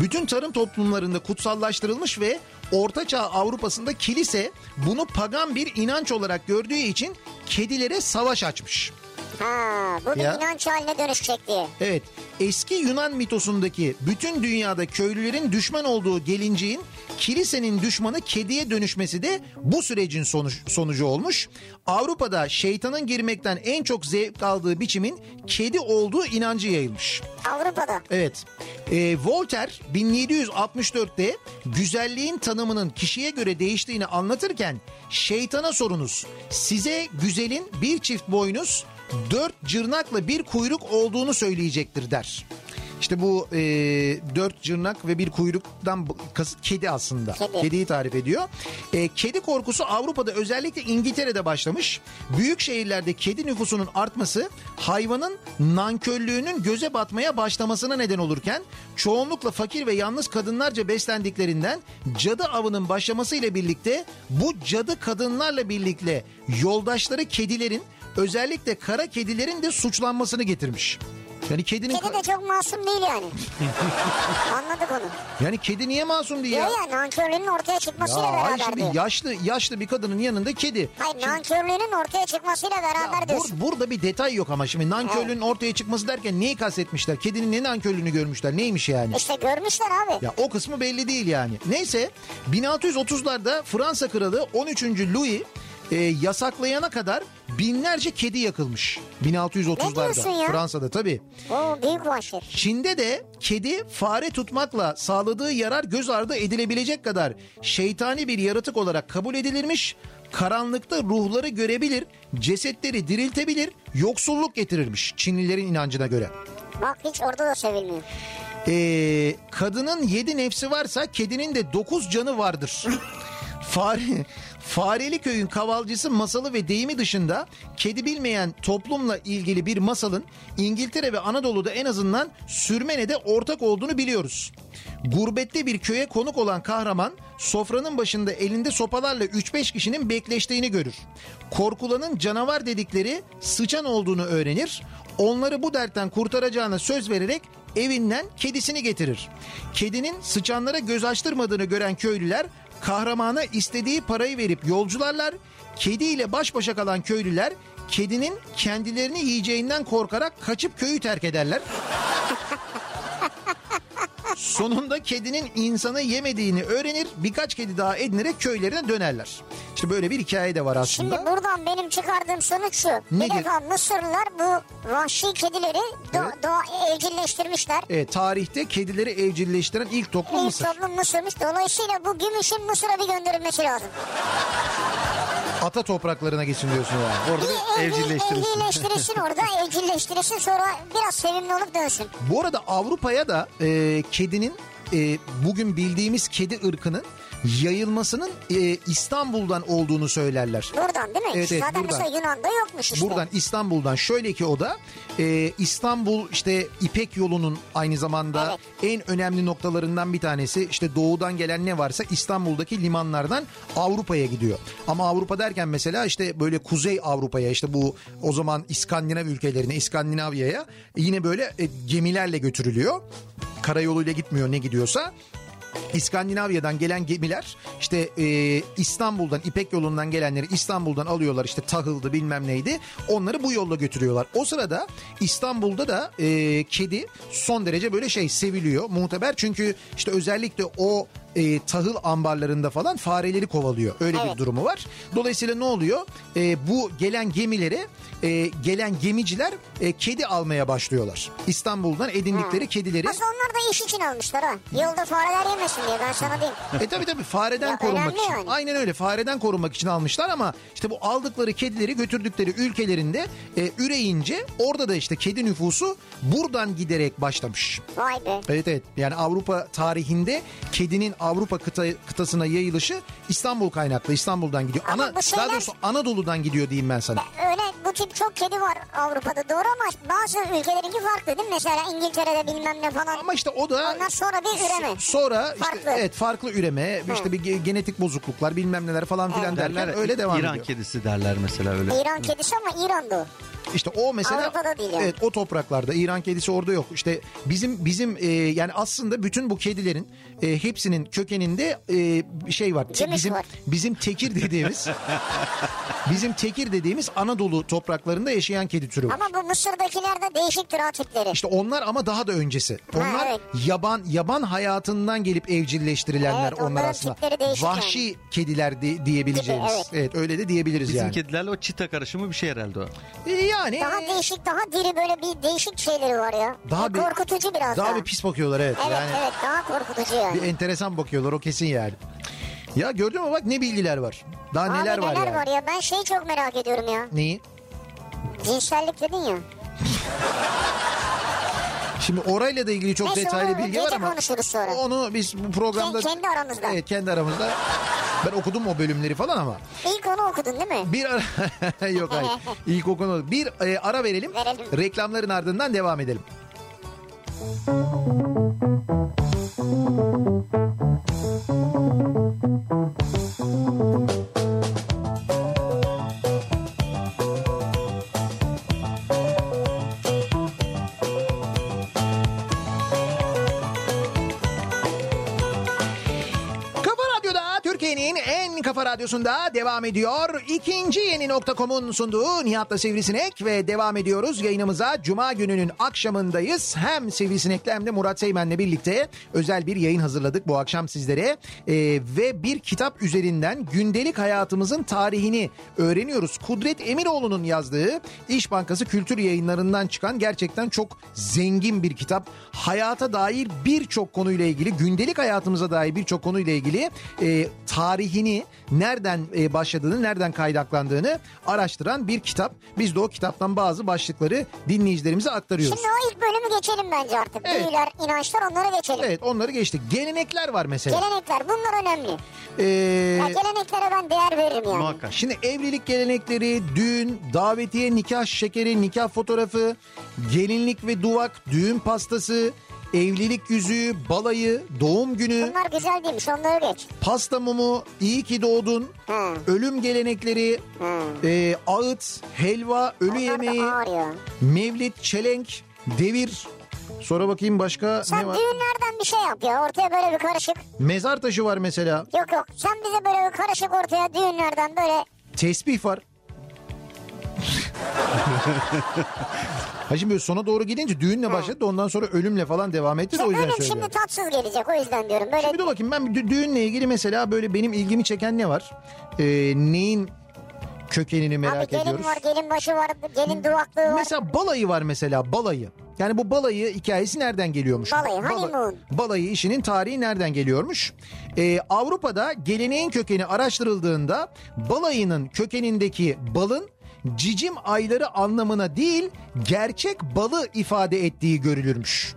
bütün tarım toplumlarında kutsallaştırılmış ve Ortaçağ Avrupa'sında kilise bunu pagan bir inanç olarak gördüğü için kedilere savaş açmış. Ha, bu Ya. inanç haline dönüşecek diye. Evet. Eski Yunan mitosundaki bütün dünyada köylülerin düşman olduğu gelinciğin kilisenin düşmanı kediye dönüşmesi de bu sürecin sonuç, sonucu olmuş. Avrupa'da şeytanın girmekten en çok zevk aldığı biçimin kedi olduğu inancı yayılmış. Avrupa'da. Evet. Ee, Voltaire 1764'te güzelliğin tanımının kişiye göre değiştiğini anlatırken şeytana sorunuz. Size güzelin bir çift boynuz, dört cırnakla bir kuyruk olduğunu söyleyecektir der. İşte bu e, dört cırnak ve bir kuyruktan kedi aslında. Kedi. Kediyi tarif ediyor. E, kedi korkusu Avrupa'da özellikle İngiltere'de başlamış. Büyük şehirlerde kedi nüfusunun artması hayvanın nankörlüğünün göze batmaya başlamasına neden olurken çoğunlukla fakir ve yalnız kadınlarca beslendiklerinden cadı avının başlamasıyla birlikte bu cadı kadınlarla birlikte yoldaşları kedilerin özellikle kara kedilerin de suçlanmasını getirmiş. Yani kedinin Kedi de çok masum değil yani. Anladık onu. yani kedi niye masum değil Ya ya? nankörlüğünün ortaya çıkmasıyla Ya hayır beraber şimdi diyor. yaşlı yaşlı bir kadının yanında kedi. Hayır Şimdi- nankörlüğünün ortaya çıkmasıyla beraber Ya diyorsun. bur- burada bir detay yok ama şimdi nankörlüğün ortaya çıkması derken neyi kastetmişler? Kedinin ne nankörlüğünü görmüşler? Neymiş yani? İşte görmüşler abi. Ya o kısmı belli değil yani. Neyse 1630'larda Fransa kralı 13. Louis e, yasaklayana kadar binlerce kedi yakılmış. Ne diyorsun 1630'larda ya? Fransa'da tabii. Oo büyük vahşet. Çin'de de kedi fare tutmakla sağladığı yarar göz ardı edilebilecek kadar şeytani bir yaratık olarak kabul edilirmiş. Karanlıkta ruhları görebilir, cesetleri diriltebilir, yoksulluk getirirmiş Çinlilerin inancına göre. Bak hiç orada da sevilmiyor. Ee, kadının yedi nefsi varsa kedinin de dokuz canı vardır. Fare, Fareli köyün kavalcısı masalı ve deyimi dışında kedi bilmeyen toplumla ilgili bir masalın İngiltere ve Anadolu'da en azından Sürmene'de ortak olduğunu biliyoruz. Gurbette bir köye konuk olan kahraman sofranın başında elinde sopalarla 3-5 kişinin bekleştiğini görür. Korkulanın canavar dedikleri sıçan olduğunu öğrenir. Onları bu dertten kurtaracağına söz vererek evinden kedisini getirir. Kedinin sıçanlara göz açtırmadığını gören köylüler kahramana istediği parayı verip yolcularlar. Kedi ile baş başa kalan köylüler kedinin kendilerini yiyeceğinden korkarak kaçıp köyü terk ederler. Sonunda kedinin insanı yemediğini öğrenir. Birkaç kedi daha edinerek köylerine dönerler. İşte böyle bir hikaye de var aslında. Şimdi buradan benim çıkardığım sonuç şu. Bir Nedir? defa Mısırlılar bu vahşi kedileri do- Evet. doğa evcilleştirmişler. Evet, tarihte kedileri evcilleştiren ilk toplum İlk Mısır. toplum Mısır'mış. Dolayısıyla bu gümüşün Mısır'a bir gönderilmesi lazım. Ata topraklarına geçin diyorsun yani. Orada Bir bir evcil, evcilleştirirsin. evcilleştirirsin orada evcilleştirirsin sonra biraz sevimli olup dönsün. Bu arada Avrupa'ya da e, kedinin e, bugün bildiğimiz kedi ırkının yayılmasının e, İstanbul'dan olduğunu söylerler. Buradan değil mi? Evet, evet, Zaten buradan. mesela Yunan'da yokmuş işte. Buradan İstanbul'dan şöyle ki o da e, İstanbul işte İpek yolunun aynı zamanda en önemli noktalarından bir tanesi işte doğudan gelen ne varsa İstanbul'daki limanlardan Avrupa'ya gidiyor. Ama Avrupa derken mesela işte böyle Kuzey Avrupa'ya işte bu o zaman İskandinav ülkelerine İskandinavya'ya yine böyle e, gemilerle götürülüyor. Karayoluyla gitmiyor ne gidiyorsa. İskandinavya'dan gelen gemiler işte e, İstanbul'dan İpek yolundan gelenleri İstanbul'dan alıyorlar. İşte tahıldı bilmem neydi. Onları bu yolla götürüyorlar. O sırada İstanbul'da da e, kedi son derece böyle şey seviliyor muhteber. Çünkü işte özellikle o e, tahıl ambarlarında falan fareleri kovalıyor öyle bir Evet. durumu var. Dolayısıyla ne oluyor E, bu gelen gemilere e, gelen gemiciler e, kedi almaya başlıyorlar. İstanbul'dan edindikleri kedileri Aslında onlar da iş için almışlar ha. Yolda fareler yemesin diye ben sana diyeyim. E tabi tabi fareden Ya korunmak için. yani. Aynen öyle fareden korunmak için almışlar ama işte bu aldıkları kedileri götürdükleri ülkelerinde e, üreyince orada da işte kedi nüfusu buradan giderek başlamış. Vay be. Evet evet yani Avrupa tarihinde kedinin Avrupa kıta, kıtasına yayılışı İstanbul kaynaklı İstanbul'dan gidiyor. Ama Ana, bu şeyler- Daha doğrusu Anadolu'dan gidiyor diyeyim ben sana. Öyle bu tip çok kedi var Avrupa'da doğru ama bazı ülkelerinki farklı değil mi? Mesela İngiltere'de bilmem ne falan. Ama işte o da Onlar sonra bir üreme. sonra işte Farklı. evet farklı üreme işte bir ge- genetik bozukluklar bilmem neler falan filan derler Derler öyle devam İran ediyor. kedisi derler mesela öyle. İran kedisi ama İran'da o. İşte o mesela Avrupa'da değil yani. evet o topraklarda İran kedisi orada yok. İşte bizim bizim e, yani aslında bütün bu kedilerin e, hepsinin kökeninde e, bir şey var. Cümiş bizim var. bizim tekir dediğimiz bizim tekir dediğimiz Anadolu topraklarında yaşayan kedi türü var. Ama bu Mısır'dakiler de değişik tür tipleri. İşte onlar ama daha da öncesi. Onlar evet. yaban yaban hayatından gelip evcilleştirilenler Evet, onlar aslında. Vahşi kediler de, diyebileceğimiz. Gibi, evet. öyle de diyebiliriz Bizim yani. kedilerle o çita karışımı bir şey herhalde o. E, yani Daha değişik, daha diri böyle bir değişik şeyleri var ya. Daha bir- korkutucu biraz daha daha. bir pis bakıyorlar evet. Evet yani evet daha korkutucu yani. bir enteresan bakıyorlar o kesin yani. Ya gördün mü bak ne bilgiler var. Daha Abi neler var neler yani. var ya ben şeyi çok merak ediyorum ya. Neyi? Cinsellik dedin ya. Şimdi orayla da ilgili çok Neyse, detaylı bilgi var ama konuşuruz sonra. onu biz bu programda Ke- kendi aramızda. Evet kendi aramızda. Ben okudum o bölümleri falan ama İlk onu okudun değil mi? bir ara yok hayır. İlk okunu bir e, ara verelim. Verelim. Reklamların ardından devam edelim. Kafa radyosunda devam ediyor. İkinci yeni nokta.com'un sunduğu Nihat'la Sivrisinek ve devam ediyoruz yayınımıza. Cuma gününün akşamındayız. Hem Sivrisinek'le hem de Murat Seymen'le birlikte özel bir yayın hazırladık bu akşam sizlere. Ee, ve bir kitap üzerinden gündelik hayatımızın tarihini öğreniyoruz. Kudret Emiroğlu'nun yazdığı İş Bankası Kültür Yayınlarından çıkan gerçekten çok zengin bir kitap. Hayata dair birçok konuyla ilgili, gündelik hayatımıza dair birçok konuyla ilgili e, tarihini nereden e, başladığını, nereden kaynaklandığını araştıran bir kitap. Biz de o kitaptan bazı başlıkları dinleyicilerimize aktarıyoruz. Şimdi o ilk bölümü geçelim bence artık. Evet. Büyüler, inançlar onları geçelim. Evet onları geçtik. Gelenekler var mesela. Gelenekler bunlar önemli. Ee, Ya geleneklere ben değer veririm yani. Muhakkak. Şimdi evlilik gelenekleri, düğün, davetiye, nikah şekeri, nikah fotoğrafı, gelinlik ve duvak, düğün pastası, evlilik yüzüğü, balayı, doğum günü, Bunlar güzel değilmiş onları geç. pasta mumu, iyi ki doğdun, Hı. ölüm gelenekleri, Hı. e, ağıt, helva, ölü Onlar yemeği, mevlit, çelenk, devir. Sonra bakayım başka ne Sen var? düğünlerden bir şey yap ya. Ortaya böyle bir karışık. Mezar taşı var mesela. Yok yok. Sen bize böyle bir karışık ortaya düğünlerden böyle. Tesbih var. ha şimdi sona doğru gidince düğünle başladı da ondan sonra ölümle falan devam etti de o yüzden söylüyorum. şimdi tatsız gelecek o yüzden diyorum. Böyle Şimdi dur bakayım ben dü- düğünle ilgili mesela böyle benim ilgimi çeken ne var? Ee, neyin kökenini merak abi gelin ediyoruz. var, gelin başı var, gelin duvaklığı var. Mesela balayı var mesela balayı. Yani bu balayı hikayesi nereden geliyormuş? Balayı, Bala- honeymoon. balayı işinin tarihi nereden geliyormuş? Ee, Avrupa'da geleneğin kökeni araştırıldığında balayının kökenindeki balın cicim ayları anlamına değil gerçek balı ifade ettiği görülürmüş.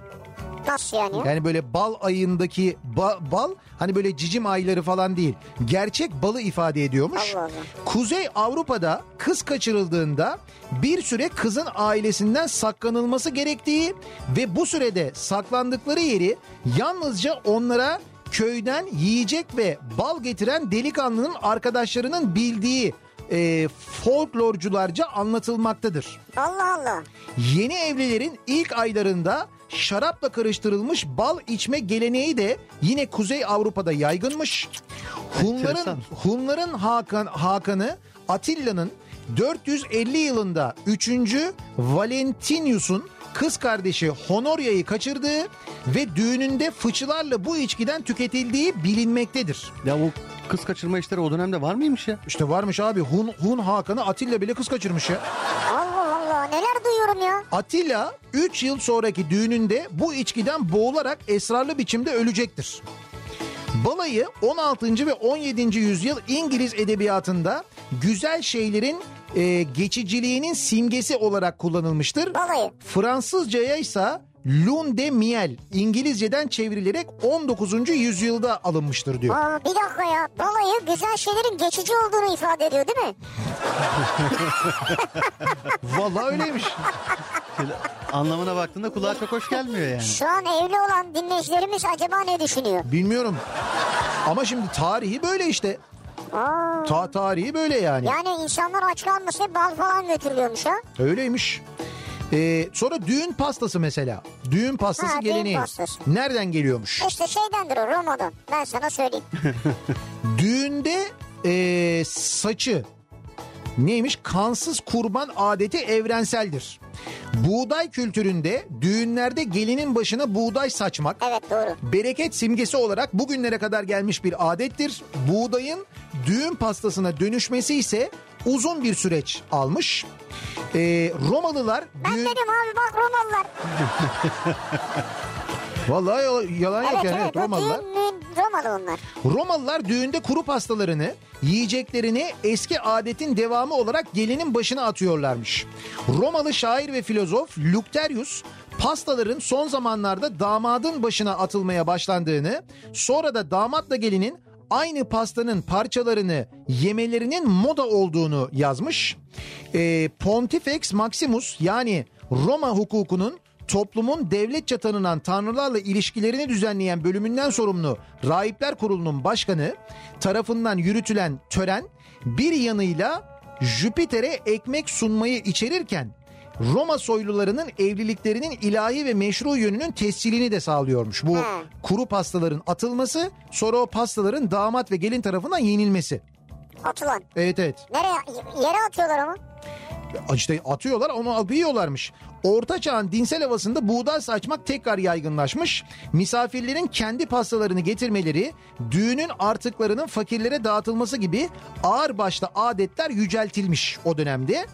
Nasıl yani? Yani böyle bal ayındaki ba- bal hani böyle cicim ayları falan değil. Gerçek balı ifade ediyormuş. Allah Allah. Kuzey Avrupa'da kız kaçırıldığında bir süre kızın ailesinden saklanılması gerektiği ve bu sürede saklandıkları yeri yalnızca onlara köyden yiyecek ve bal getiren delikanlının arkadaşlarının bildiği e, folklorcularca anlatılmaktadır. Allah Allah. Yeni evlilerin ilk aylarında şarapla karıştırılmış bal içme geleneği de yine Kuzey Avrupa'da yaygınmış. Hunların. Hunların Hakan Hakan'ı Atilla'nın 450 yılında 3. Valentinius'un kız kardeşi Honoria'yı kaçırdığı ve düğününde fıçılarla bu içkiden tüketildiği bilinmektedir. Ya bu kız kaçırma işleri o dönemde var mıymış ya? İşte varmış abi Hun, Hun Hakan'ı Atilla bile kız kaçırmış ya. Allah Allah neler duyuyorum ya. Atilla 3 yıl sonraki düğününde bu içkiden boğularak esrarlı biçimde ölecektir. Balayı 16. ve 17. yüzyıl İngiliz edebiyatında güzel şeylerin e, geçiciliğinin simgesi olarak kullanılmıştır. Balayı. Fransızcaya ise lune de miel İngilizceden çevrilerek 19. yüzyılda alınmıştır diyor. Aa, bir dakika ya. Balayı güzel şeylerin geçici olduğunu ifade ediyor değil mi? Vallahi öyleymiş. Anlamına baktığında kulağa çok hoş gelmiyor yani. Şu an evli olan dinleyicilerimiz acaba ne düşünüyor? Bilmiyorum. Ama şimdi tarihi böyle işte. Aa. Ta tarihi böyle yani. Yani insanlar aç kalmasın bal falan götürüyormuş ha. Öyleymiş. Ee, sonra düğün pastası mesela. Düğün pastası Ha, düğün geleneği. pastası. Nereden geliyormuş? İşte şeydendir o Roma'dan. Ben sana söyleyeyim. Düğünde ee, saçı neymiş? Kansız kurban adeti evrenseldir. Buğday kültüründe düğünlerde gelinin başına buğday saçmak Evet doğru. bereket simgesi olarak bugünlere kadar gelmiş bir adettir. Buğdayın düğün pastasına dönüşmesi ise uzun bir süreç almış. Ee, Romalılar Ben düğün... dedim abi bak Romalılar. Vallahi yalan, yalan yok Evet yani. evet, Evet, Romalılar. düğün, Romalı onlar. Romalılar düğünde kuru pastalarını, yiyeceklerini eski adetin devamı olarak gelinin başına atıyorlarmış. Romalı şair ve filozof Lucterius pastaların son zamanlarda damadın başına atılmaya başlandığını, sonra da damatla gelinin aynı pastanın parçalarını yemelerinin moda olduğunu yazmış. Ee, Pontifex Maximus yani Roma hukukunun toplumun devletçe tanınan tanrılarla ilişkilerini düzenleyen bölümünden sorumlu Rahipler Kurulu'nun başkanı tarafından yürütülen tören bir yanıyla Jüpiter'e ekmek sunmayı içerirken Roma soylularının evliliklerinin ilahi ve meşru yönünün tescilini de sağlıyormuş. Bu Ha. kuru pastaların atılması sonra o pastaların damat ve gelin tarafından yenilmesi. Atılan. Evet evet. Nereye? Yere atıyorlar ama. İşte atıyorlar onu alıp yiyorlarmış. Orta çağın dinsel havasında buğday saçmak tekrar yaygınlaşmış. Misafirlerin kendi pastalarını getirmeleri, düğünün artıklarının fakirlere dağıtılması gibi ağır başlı adetler yüceltilmiş o dönemde.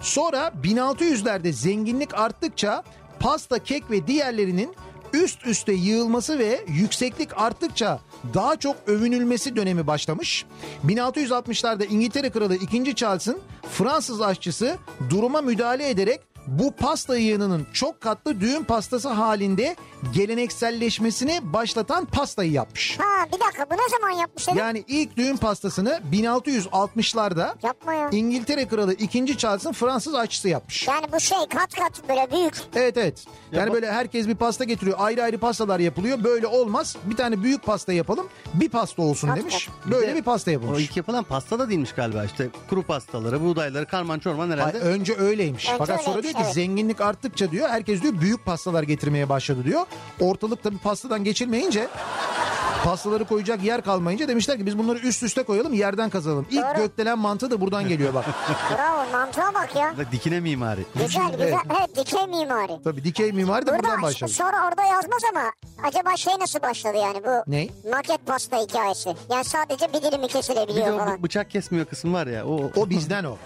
Sonra 1600'lerde zenginlik arttıkça pasta, kek ve diğerlerinin üst üste yığılması ve yükseklik arttıkça daha çok övünülmesi dönemi başlamış. 1660'larda İngiltere Kralı 2. Charles'ın Fransız aşçısı duruma müdahale ederek bu pasta yığınının çok katlı düğün pastası halinde gelenekselleşmesini başlatan pastayı yapmış. Ha bir dakika bu ne zaman yapmışlar? Yani ilk düğün pastasını 1660'larda Yapma ya. İngiltere Kralı 2. Charles'ın Fransız aşçısı yapmış. Yani bu şey kat kat böyle büyük. Evet evet. Yani bak- böyle herkes bir pasta getiriyor. Ayrı ayrı pastalar yapılıyor. Böyle olmaz. Bir tane büyük pasta yapalım. Bir pasta olsun Hadi demiş. Bir Böyle de bir pasta O yapılmış. ilk yapılan pasta da değilmiş galiba işte kuru pastaları, buğdayları, karman çorman Ay, herhalde. önce öyleymiş. Önce Fakat sonra diyor ki evet. zenginlik arttıkça diyor herkes diyor büyük pastalar getirmeye başladı diyor. Ortalık tabii pastadan geçilmeyince pastaları koyacak yer kalmayınca demişler ki biz bunları üst üste koyalım yerden kazalım. İlk Doğru. gökdelen mantı da buradan geliyor bak. Bravo mantığa bak ya. Dikine mimari. Güzel güzel. Evet. Evet dikey mimari. Tabii dikey mimari de buradan Burada başladı. sonra orada yazmaz ama acaba şey nasıl başladı yani bu Ne? maket pasta hikayesi. Yani sadece bir dilimi Bir de kesilebiliyor o falan. bıçak kesmiyor kısım var ya. O, O bizden o.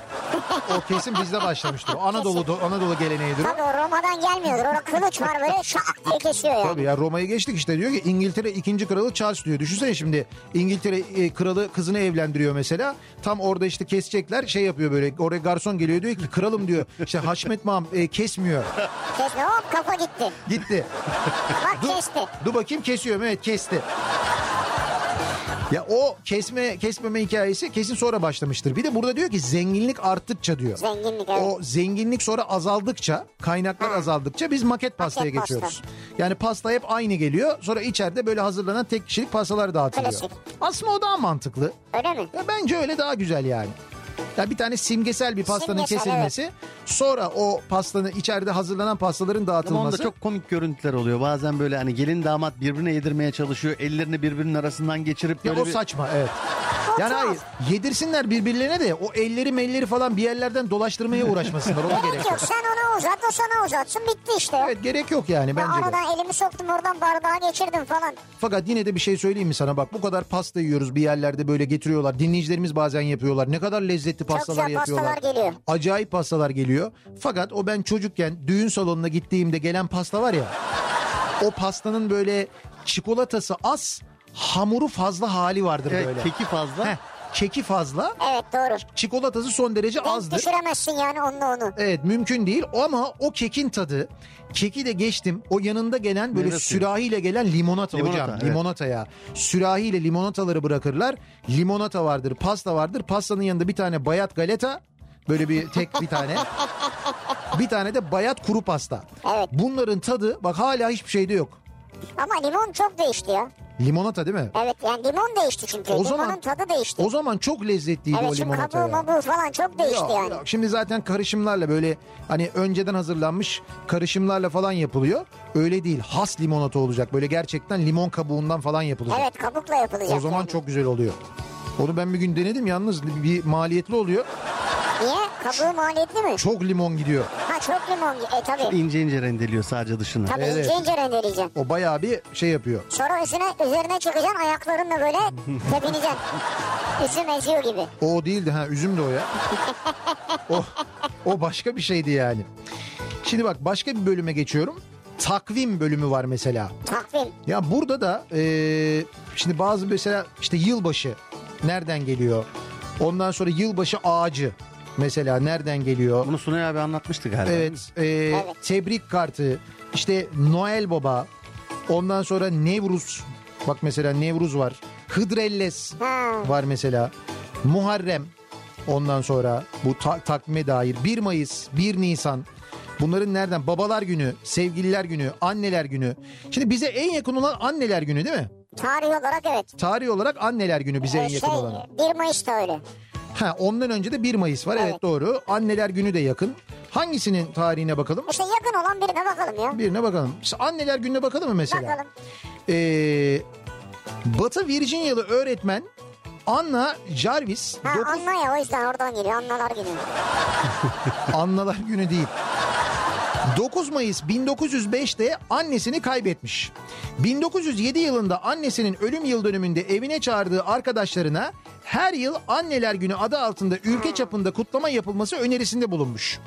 O kesin bizde başlamıştır. O Anadolu Anadolu geleneğidir o. Tabii o Roma'dan gelmiyordur. Orada kılıç var böyle şak diye kesiyor yani. Tabii ya Roma'ya geçtik işte diyor ki İngiltere ikinci kralı Charles diyor. Düşünsene şimdi İngiltere e, kralı kızını evlendiriyor mesela. Tam orada işte kesecekler şey yapıyor böyle oraya garson geliyor diyor ki kralım diyor. İşte Haşmet Mam e, kesmiyor. Kesme hop kafa gitti. Gitti. Bak kesti. Dur bakayım kesiyor mu? Evet kesti. Ya o kesme kesmeme hikayesi kesin sonra başlamıştır. Bir de burada diyor ki zenginlik arttıkça diyor. Zenginlik evet. O zenginlik sonra azaldıkça, kaynaklar Ha. azaldıkça biz maket pastaya Maket pasta. geçiyoruz. Yani pasta hep aynı geliyor. Sonra içeride böyle hazırlanan tek kişilik pastalar dağıtılıyor. Klasik. Aslında o daha mantıklı. Öyle mi? Ya bence öyle daha güzel yani. Ya bir tane simgesel bir pastanın Simgesel, kesilmesi, sonra o pastanın içeride hazırlanan pastaların Ama onda dağıtılması. çok komik görüntüler oluyor. Bazen böyle hani gelin damat birbirine yedirmeye çalışıyor. Ellerini birbirinin arasından geçirip Ya böyle o bir... saçma evet. Yani hayır yedirsinler birbirlerine de o elleri melleri falan bir yerlerden dolaştırmaya uğraşmasınlar ona gerek Gerek yok. yok. Sen ona uzat o sana uzatsın bitti işte. Evet gerek yok yani Ya bence de. aradan elimi soktum oradan bardağa geçirdim falan. Fakat yine de bir şey söyleyeyim mi sana bak bu kadar pasta yiyoruz bir yerlerde böyle getiriyorlar. Dinleyicilerimiz bazen yapıyorlar. Ne kadar lezzetli pastalar güzel yapıyorlar. pastalar geliyor. Acayip pastalar geliyor. Fakat o ben çocukken düğün salonuna gittiğimde gelen pasta var ya. o pastanın böyle çikolatası az, hamuru fazla hali vardır Evet, böyle. keki fazla. Heh, keki fazla, Evet doğru. çikolatası son derece Denk azdır. düşüremezsin yani onunla onu. Evet mümkün değil ama o kekin tadı keki de geçtim o yanında gelen böyle Meyve sürahiyle gelen limonata, Limonata, hocam evet. limonata ya sürahiyle limonataları bırakırlar limonata vardır pasta vardır pastanın yanında bir tane bayat galeta böyle bir tek bir tane bir tane de bayat kuru pasta Evet. bunların tadı bak hala hiçbir şeyde yok Ama limon çok değişti ya. Limonata değil mi? Evet yani limon değişti çünkü. O Limonun zaman- tadı değişti. O zaman çok lezzetliydi evet o limonata kabuğu ya. mabuğu falan çok değişti Yok, yani. yok. Şimdi zaten karışımlarla böyle hani önceden hazırlanmış karışımlarla falan yapılıyor. Öyle değil. Has limonata olacak. Böyle gerçekten limon kabuğundan falan yapılacak. Evet kabukla yapılacak o zaman yani. çok güzel oluyor. Onu ben bir gün denedim yalnız bir maliyetli oluyor. Niye? Kabuğu maliyetli mi? Çok limon gidiyor. Ha çok limon. E tabii. İnce ince rendeliyor sadece dışını. Tabii Evet. ince ince rendeleyeceksin. O bayağı bir şey yapıyor. Sonra üstüne, üzerine çıkacaksın ayaklarınla böyle tepineceksin. Üzüm eziyor gibi. O değildi ha üzüm de o ya. o, o başka bir şeydi yani. Şimdi bak başka bir bölüme geçiyorum. Takvim bölümü var mesela. Takvim. Ya burada da eee, şimdi bazı mesela işte yılbaşı nereden geliyor? Ondan sonra yılbaşı ağacı mesela nereden geliyor? Bunu Sunay abi anlatmıştı galiba. Evet, eee, Evet. tebrik kartı, işte Noel Baba, ondan sonra Nevruz, bak mesela Nevruz var, Hıdrellez Ha. var mesela, Muharrem, ondan sonra bu ta- takvime dair 1 Mayıs, 1 Nisan, bunların nereden? Babalar günü, sevgililer günü, anneler günü. Şimdi bize en yakın olan anneler günü değil mi? Tarih olarak evet. Tarih olarak anneler günü bize en Ee, yakın şey, olan. 1 Mayıs'ta öyle. Ha, ondan önce de 1 Mayıs var evet. Evet. doğru. Anneler günü de yakın. Hangisinin tarihine bakalım? İşte yakın olan birine bakalım ya. Birine bakalım. İşte anneler gününe bakalım mı mesela? Bakalım. Ee, Batı Virginia'lı öğretmen Anna Jarvis Ha dokuz- anla ya o yüzden oradan geliyor anlalar günü. Annalar günü değil. 9 Mayıs 1905'te annesini kaybetmiş. 1907 yılında annesinin ölüm yıl dönümünde evine çağırdığı arkadaşlarına her yıl Anneler Günü adı altında ülke çapında kutlama yapılması önerisinde bulunmuş.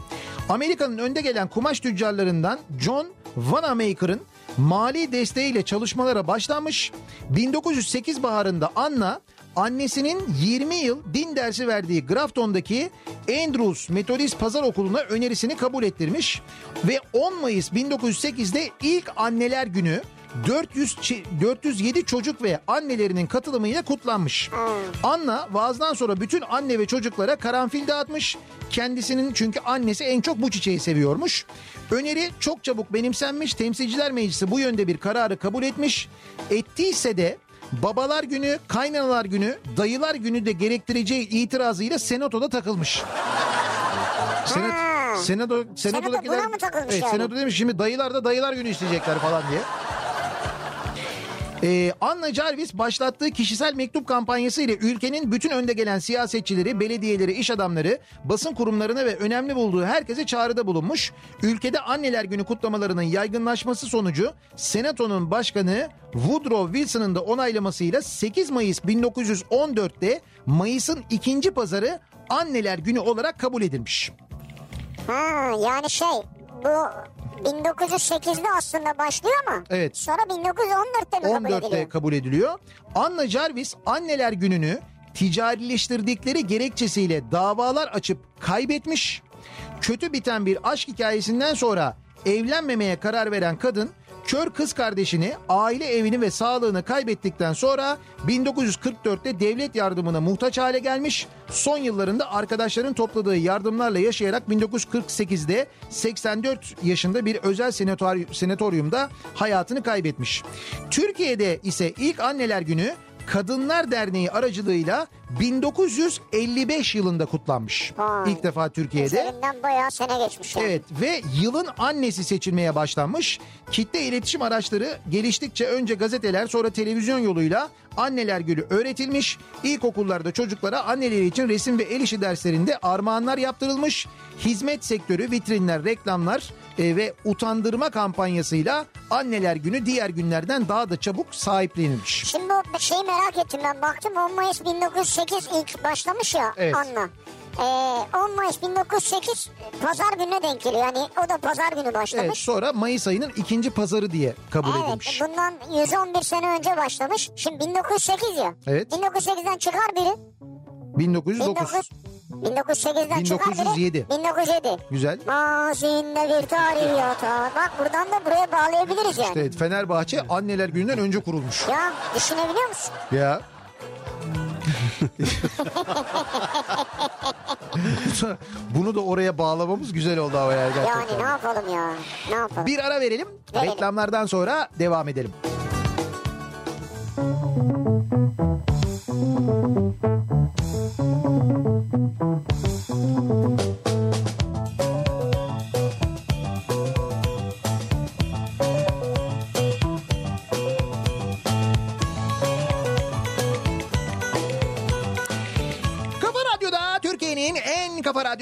Amerika'nın önde gelen kumaş tüccarlarından John Wanamaker'ın mali desteğiyle çalışmalara başlanmış. 1908 baharında Anna annesinin 20 yıl din dersi verdiği Grafton'daki Andrews Metodist Pazar Okulu'na önerisini kabul ettirmiş ve 10 Mayıs 1908'de ilk anneler günü 400 çi- 407 çocuk ve annelerinin katılımıyla kutlanmış. Anna vaazdan sonra bütün anne ve çocuklara karanfil dağıtmış. Kendisinin çünkü annesi en çok bu çiçeği seviyormuş. Öneri çok çabuk benimsenmiş. Temsilciler Meclisi bu yönde bir kararı kabul etmiş. Ettiyse de Babalar günü, kaynanalar günü, dayılar günü de gerektireceği itirazıyla senatoda takılmış. Senat, Ha. senato, senatodakiler, buna mı takılmış evet, yani? senato demiş şimdi dayılar da dayılar günü isteyecekler falan diye. Ee, Anna Jarvis başlattığı kişisel mektup kampanyası ile ülkenin bütün önde gelen siyasetçileri, belediyeleri, iş adamları, basın kurumlarına ve önemli bulduğu herkese çağrıda bulunmuş. Ülkede Anneler Günü kutlamalarının yaygınlaşması sonucu Senato'nun başkanı Woodrow Wilson'ın da onaylamasıyla 8 Mayıs 1914'te Mayıs'ın ikinci pazarı Anneler Günü olarak kabul edilmiş. Ha yani şey bu 1908'de aslında başlıyor ama Evet. sonra 1914'te mi kabul 14'te ediliyor? kabul ediliyor. Anna Jarvis anneler gününü ticarileştirdikleri gerekçesiyle davalar açıp kaybetmiş. Kötü biten bir aşk hikayesinden sonra evlenmemeye karar veren kadın kör kız kardeşini, aile evini ve sağlığını kaybettikten sonra 1944'te devlet yardımına muhtaç hale gelmiş. Son yıllarında arkadaşların topladığı yardımlarla yaşayarak 1948'de 84 yaşında bir özel senator- senatoryumda hayatını kaybetmiş. Türkiye'de ise ilk anneler günü Kadınlar Derneği aracılığıyla 1955 yılında kutlanmış. Vay. İlk defa Türkiye'de. Üzerinden bayağı sene geçmiş yani. Evet ve yılın annesi seçilmeye başlanmış. Kitle iletişim araçları geliştikçe önce gazeteler sonra televizyon yoluyla anneler günü öğretilmiş. İlkokullarda çocuklara anneleri için resim ve el işi derslerinde armağanlar yaptırılmış. Hizmet sektörü, vitrinler, reklamlar e, ve utandırma kampanyasıyla anneler günü diğer günlerden daha da çabuk sahiplenilmiş. Şimdi bu şeyi merak ettim ben baktım 10 Mayıs 1908 ilk başlamış ya Evet. Anna. Ee, 10 Mayıs 1908 pazar gününe denk geliyor. Yani o da pazar günü başlamış. Evet sonra Mayıs ayının ikinci pazarı diye kabul Evet, edilmiş. bundan 111 sene önce başlamış. Şimdi 1908 ya. Evet. 1908'den çıkar biri. 1909. 19, 1908'den çıkar biri. 1907. 1907. Güzel. Mazinde bir tarih yatar. Bak buradan da buraya bağlayabiliriz yani. Evet Fenerbahçe anneler gününden önce kurulmuş. Ya düşünebiliyor musun? Ya. Bunu da oraya bağlamamız güzel oldu ama yani gerçekten. Yani ne yapalım ya? Ne yapalım? Bir ara verelim. verelim. Reklamlardan sonra devam edelim. Thank you.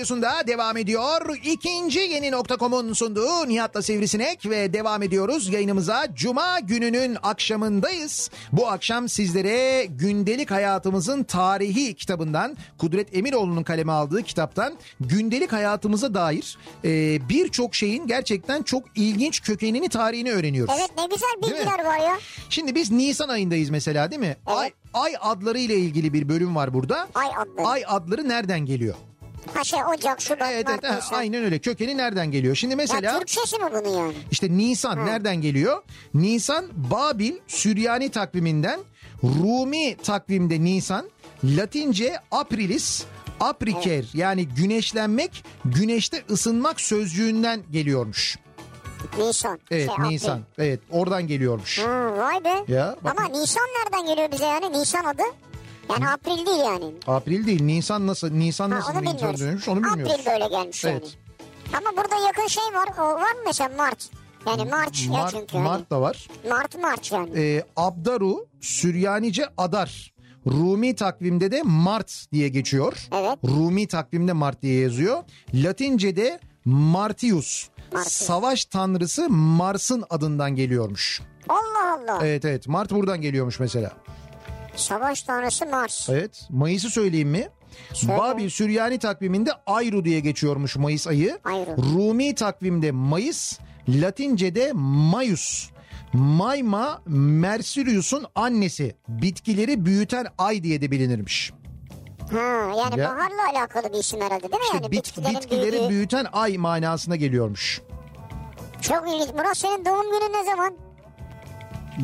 Radyosunda devam ediyor. İkinci yeni nokta.com'un sunduğu Nihat'la Sivrisinek ve devam ediyoruz yayınımıza. Cuma gününün akşamındayız. Bu akşam sizlere gündelik hayatımızın tarihi kitabından Kudret Emiroğlu'nun kaleme aldığı kitaptan gündelik hayatımıza dair e, birçok şeyin gerçekten çok ilginç kökenini tarihini öğreniyoruz. Evet ne güzel bilgiler var ya. Şimdi biz Nisan ayındayız mesela değil mi? Evet. Ay, ay adları ile ilgili bir bölüm var burada. Ay adları. Ay adları nereden geliyor? Ha şey Ocak, Şubat, Evet, Mart, evet, Nisan. aynen öyle. Kökeni nereden geliyor? Şimdi Ya mesela Türkçesi mi bunun yani? işte Nisan nereden geliyor? Nisan Babil Süryani takviminden Rumi takvimde Nisan, Latince Aprilis, Apriker yani güneşlenmek, güneşte ısınmak sözcüğünden geliyormuş. Nisan. Evet Şey, Nisan. April. Evet oradan geliyormuş. Hı, vay be. Ya, bak- Ama Nisan nereden geliyor bize yani? Nisan adı. Yani April değil yani. April değil Nisan nasıl Nisan Ha, nasıl Nisan dönmüş onu bilmiyoruz. April böyle gelmiş Evet. yani. Ama burada yakın şey var. O var mı mesela Mart? Yani ya Mart, çünkü. hani. Mart da var. Mart March yani. Ee, Abdaru Süryanice Adar. Rumi takvimde de Mart diye geçiyor. Evet. Rumi takvimde Mart diye yazıyor. Latince'de Martius. Martius. Savaş tanrısı Mars'ın adından geliyormuş. Allah Allah. Evet evet Mart buradan geliyormuş mesela. Savaş tanrısı Mars. Evet Mayıs'ı söyleyeyim mi? Söyle. Babil Süryani takviminde Ayru diye geçiyormuş Mayıs ayı. Ayru. Rumi takvimde Mayıs, Latince'de Mayus. Mayma Mercurius'un annesi. Bitkileri büyüten ay diye de bilinirmiş. Ha, yani Ya. baharla alakalı bir isim herhalde değil mi? İşte yani bit- bitkilerin bitkileri büyüdüğü. büyüten ay manasına geliyormuş. Çok ilginç. Murat senin doğum günün ne zaman?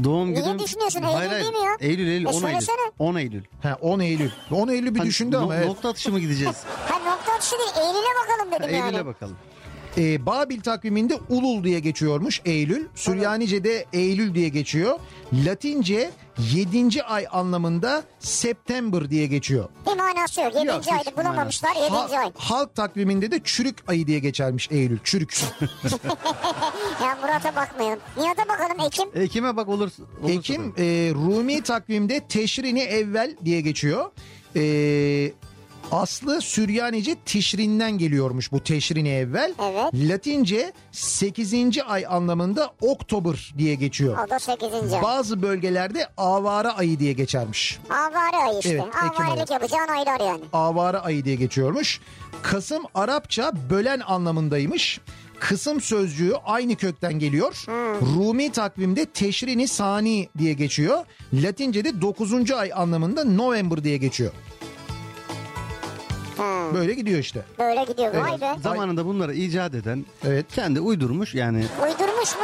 Doğum Niye günüm... düşünüyorsun? Eylül Hayır, hayır. değil mi ya? Eylül, Eylül, E 10 Eylül. söylesene. 10 Eylül. Ha 10 Eylül. 10 Eylül bir Hani düşündü no- ama evet. Nokta atışı mı gideceğiz? Ha nokta atışı değil. Eylül'e bakalım dedim Eylül'e yani. bakalım. Ee, Babil takviminde Ulul diye geçiyormuş Eylül. Süryanice'de Eylül diye geçiyor. Latince 7. ay anlamında September diye geçiyor. Bir manası yok. Yedinci Yok, hiç ayda bulamamışlar. Yedinci Ha- ay. halk takviminde de çürük ayı diye geçermiş Eylül. Çürük. Ya Murat'a bakmayalım. Nihat'a bakalım Ekim. Ekim'e bak olur. olursa Ekim e, Rumi takvimde Teşrini Evvel diye geçiyor. E, aslı Süryanice Tişrin'den geliyormuş bu Teşrini Evvel. Evet. Latince 8. ay anlamında Oktober diye geçiyor. O da sekizinci ay. Bazı bölgelerde Avara ayı diye geçermiş. Avare ayı işte. Evet. Avarelik yapacağın aylar yani. Avara ayı diye geçiyormuş. Kasım Arapça bölen anlamındaymış. Kısım sözcüğü aynı kökten geliyor. Rumi takvimde Teşrini Sani diye geçiyor. Latince'de 9. ay anlamında November diye geçiyor. Ha, Böyle gidiyor işte. böyle gidiyor. Vay Evet. be. Zamanında bunları icat eden Evet. kendi uydurmuş yani. Uydurmuş mu?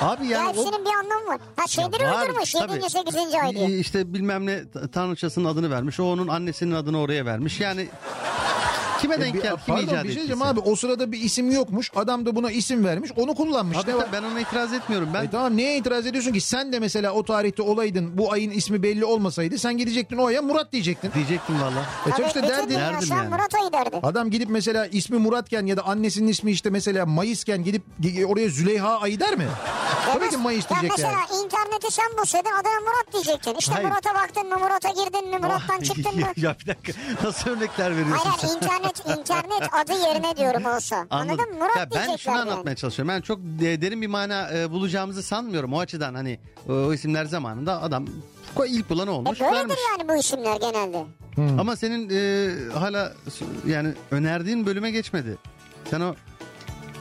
Abi Ya yani o- hepsinin bir anlamı var. Ha şeyleri Var, uydurmuş. tabii. Yedinci, sekizinci ay diye. İşte bilmem ne tanrıçasının adını vermiş. O onun annesinin adını oraya vermiş. Yani kime denk E, Bir- gel, kim icat bir şey diyeceğim abi o sırada bir isim yokmuş. Adam da buna isim vermiş. Onu kullanmış. Abi Ne var? ben ona itiraz etmiyorum. Ben E tamam neye itiraz ediyorsun ki? Sen de mesela o tarihte olaydın bu ayın ismi belli olmasaydı sen gidecektin o aya Murat diyecektin. diyecektim valla. E Tabii bütün derdin. derdim yani. Murat ayı derdi. Adam gidip mesela ismi Muratken ya da annesinin ismi işte mesela Mayısken gidip gi- oraya Züleyha ayı der mi? Tabii ki Mayıs ya diyecek mesela yani. interneti sen bulsaydın adına Murat diyecektin. İşte Hayır. Murat'a baktın mı Murat'a girdin mi Murat'tan çıktın mı? ya bir dakika nasıl örnekler veriyorsun Hayır sen? İnternet internet adı yerine diyorum olsa. Anladın mı? Murat Ya ben şunu yani. anlatmaya çalışıyorum. Ben çok de- derin bir mana e, bulacağımızı sanmıyorum. O açıdan hani e, o isimler zamanında adam ilk bulan E olmuş böyledir vermiş. yani bu isimler genelde. Ama senin e, hala yani önerdiğin bölüme geçmedi. Sen o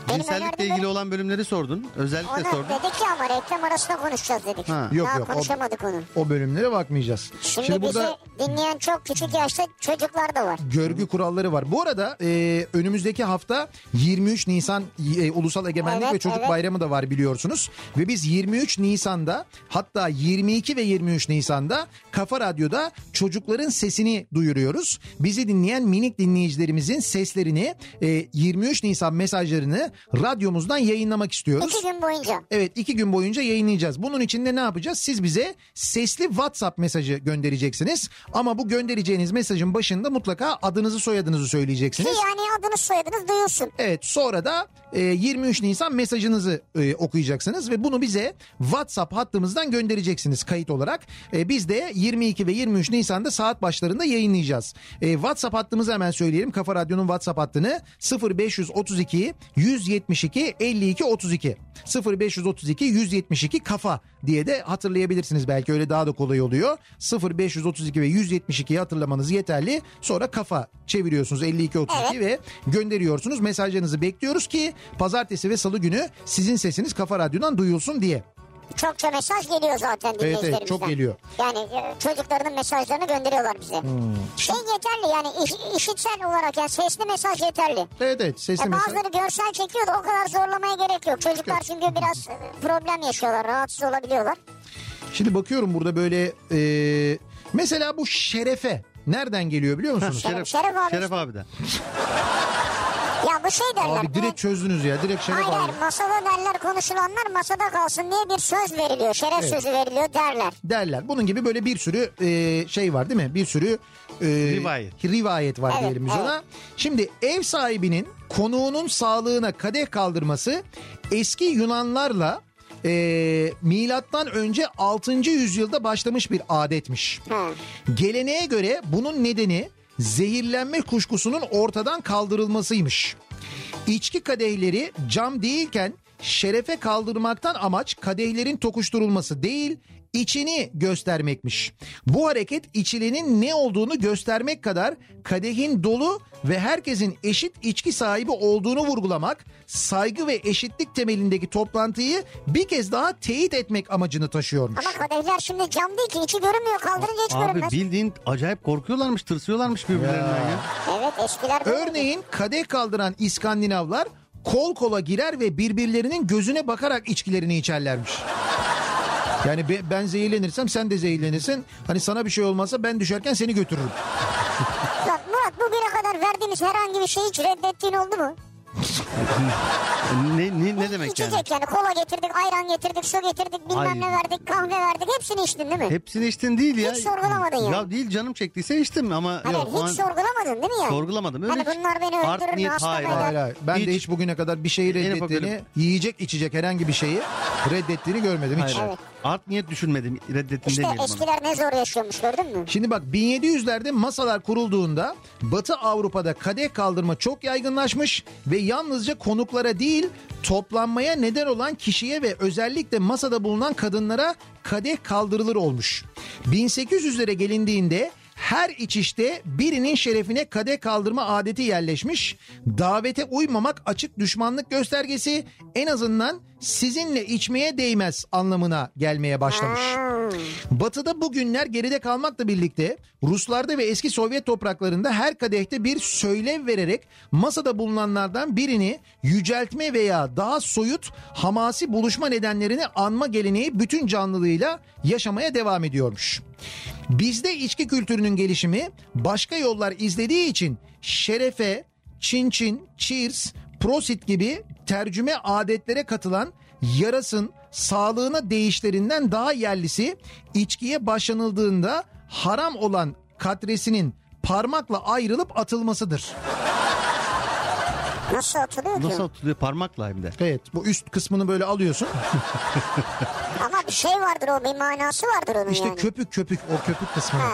Benim cinsellikle önerdiğim ilgili olan bölümleri sordun. Özellikle Onu sordun. dedik ya ama reklam arasında konuşacağız dedik. Ha. Yok Daha yok o, konuşamadık onu. o bölümlere bakmayacağız. Şimdi, Şimdi burada bizi dinleyen çok küçük yaşta çocuklar da var. görgü kuralları var. Bu arada e, önümüzdeki hafta 23 Nisan e, Ulusal Egemenlik Evet, ve Çocuk evet. Bayramı da var biliyorsunuz. Ve biz 23 Nisan'da hatta 22 ve 23 Nisan'da Kafa Radyo'da çocukların sesini duyuruyoruz. Bizi dinleyen minik dinleyicilerimizin seslerini e, 23 Nisan mesajlarını radyomuzdan yayınlamak istiyoruz. İki gün boyunca. Evet iki gün boyunca yayınlayacağız. Bunun için de ne yapacağız? Siz bize sesli WhatsApp mesajı göndereceksiniz. Ama bu göndereceğiniz mesajın başında mutlaka adınızı soyadınızı Ki söyleyeceksiniz. yani adınız soyadınız duyulsun. Evet sonra da 23 Nisan mesajınızı e, okuyacaksınız ve bunu bize WhatsApp hattımızdan göndereceksiniz kayıt olarak. E, biz de 22 ve 23 Nisan'da saat başlarında yayınlayacağız. E, WhatsApp hattımızı hemen söyleyelim. Kafa Radyo'nun WhatsApp hattını 0532 172 52 32 0532 172 kafa diye de hatırlayabilirsiniz belki öyle daha da kolay oluyor. 0532 ve 172'yi hatırlamanız yeterli. Sonra kafa çeviriyorsunuz 52 32 ve gönderiyorsunuz. Mesajlarınızı bekliyoruz ki pazartesi ve salı günü sizin sesiniz Kafa Radyo'dan duyulsun diye. Çokça mesaj geliyor zaten evet, dinleyicilerimizden. çok geliyor. Yani e, çocuklarının mesajlarını gönderiyorlar bize. Hmm. Şey yeterli yani iş- işitsel olarak yani sesli mesaj yeterli. Evet evet sesli E mesaj. bazıları görsel çekiyor da o kadar zorlamaya gerek yok. Çocuklar çünkü biraz e, problem yaşıyorlar, rahatsız olabiliyorlar. Şimdi bakıyorum burada böyle e, mesela bu şerefe nereden geliyor biliyor musunuz? Şeref, Şeref abi. Şeref abiden. Bu şey derler. Abi direkt çözdünüz ya direkt şeref Hayır hayır masada derler konuşulanlar masada kalsın diye bir söz veriliyor. Şeref Evet. sözü veriliyor derler. derler. Bunun gibi böyle bir sürü e, şey var değil mi? Bir sürü e, Rivayet. rivayet var Evet, diyelim biz evet. ona. Şimdi ev sahibinin konuğunun sağlığına kadeh kaldırması eski Yunanlarla e, milattan önce 6. yüzyılda başlamış bir adetmiş. Ha. Geleneğe göre bunun nedeni zehirlenme kuşkusunun ortadan kaldırılmasıymış. İçki kadehleri cam değilken şerefe kaldırmaktan amaç kadehlerin tokuşturulması değil içini göstermekmiş. Bu hareket içilenin ne olduğunu göstermek kadar kadehin dolu ve herkesin eşit içki sahibi olduğunu vurgulamak, saygı ve eşitlik temelindeki toplantıyı bir kez daha teyit etmek amacını taşıyormuş. Ama kadehler şimdi cam değil ki içi görünmüyor kaldırınca hiç Abi görünmez. bildiğin acayip korkuyorlarmış, tırsıyorlarmış birbirlerinden ya. Evet eskiler. Örneğin kadeh kaldıran İskandinavlar kol kola girer ve birbirlerinin gözüne bakarak içkilerini içerlermiş. Yani be- ben zehirlenirsem sen de zehirlenirsin. Hani sana bir şey olmazsa ben düşerken seni götürürüm. Bak Murat bugüne kadar verdiğimiz herhangi bir şeyi hiç reddettiğin oldu mu? Ne, ne, ne demek yani? İçecek yani kola getirdik, ayran getirdik, su getirdik, bilmem Ay. ne verdik, kahve verdik. Hepsini içtin değil mi? Hepsini içtin değil ya. Hiç sorgulamadın ya. Ya değil canım çektiyse içtim ama Hayır yok. o an- hiç sorgulamadın değil mi yani? Sorgulamadım. Öyle Hani hiç- bunlar beni öldürür mü, hayır? Hayır, hayır. Ben de Hiç. hiç bugüne kadar bir şeyi reddettiğini, yiyecek içecek herhangi bir şeyi reddettiğini görmedim hiç. Hayır. Evet. Art niyet düşünmedim. Reddettim İşte demeyelim ona. eskiler ne zor yaşıyormuş gördün mü? Şimdi bak 1700'lerde masalar kurulduğunda Batı Avrupa'da kadeh kaldırma çok yaygınlaşmış ve yalnızca konuklara değil toplanmaya neden olan kişiye ve özellikle masada bulunan kadınlara kadeh kaldırılır olmuş. 1800'lere gelindiğinde her içişte birinin şerefine kadeh kaldırma adeti yerleşmiş. Davete uymamak açık düşmanlık göstergesi en azından sizinle içmeye değmez anlamına gelmeye başlamış. Batı'da bu günler geride kalmakla birlikte Ruslarda ve eski Sovyet topraklarında her kadehte bir söylev vererek masada bulunanlardan birini yüceltme veya daha soyut hamasi buluşma nedenlerini anma geleneği bütün canlılığıyla yaşamaya devam ediyormuş. Bizde içki kültürünün gelişimi başka yollar izlediği için şerefe, çin çin, cheers, prosit gibi tercüme adetlere katılan yarasın sağlığına değişlerinden daha yerlisi içkiye başlanıldığında haram olan katresinin parmakla ayrılıp atılmasıdır. Nasıl atılıyor ki? Nasıl atılıyor parmakla hem de. Evet bu üst kısmını böyle alıyorsun. Ama bir şey vardır o bir manası vardır onun İşte yani. köpük köpük o köpük kısmını. Ha.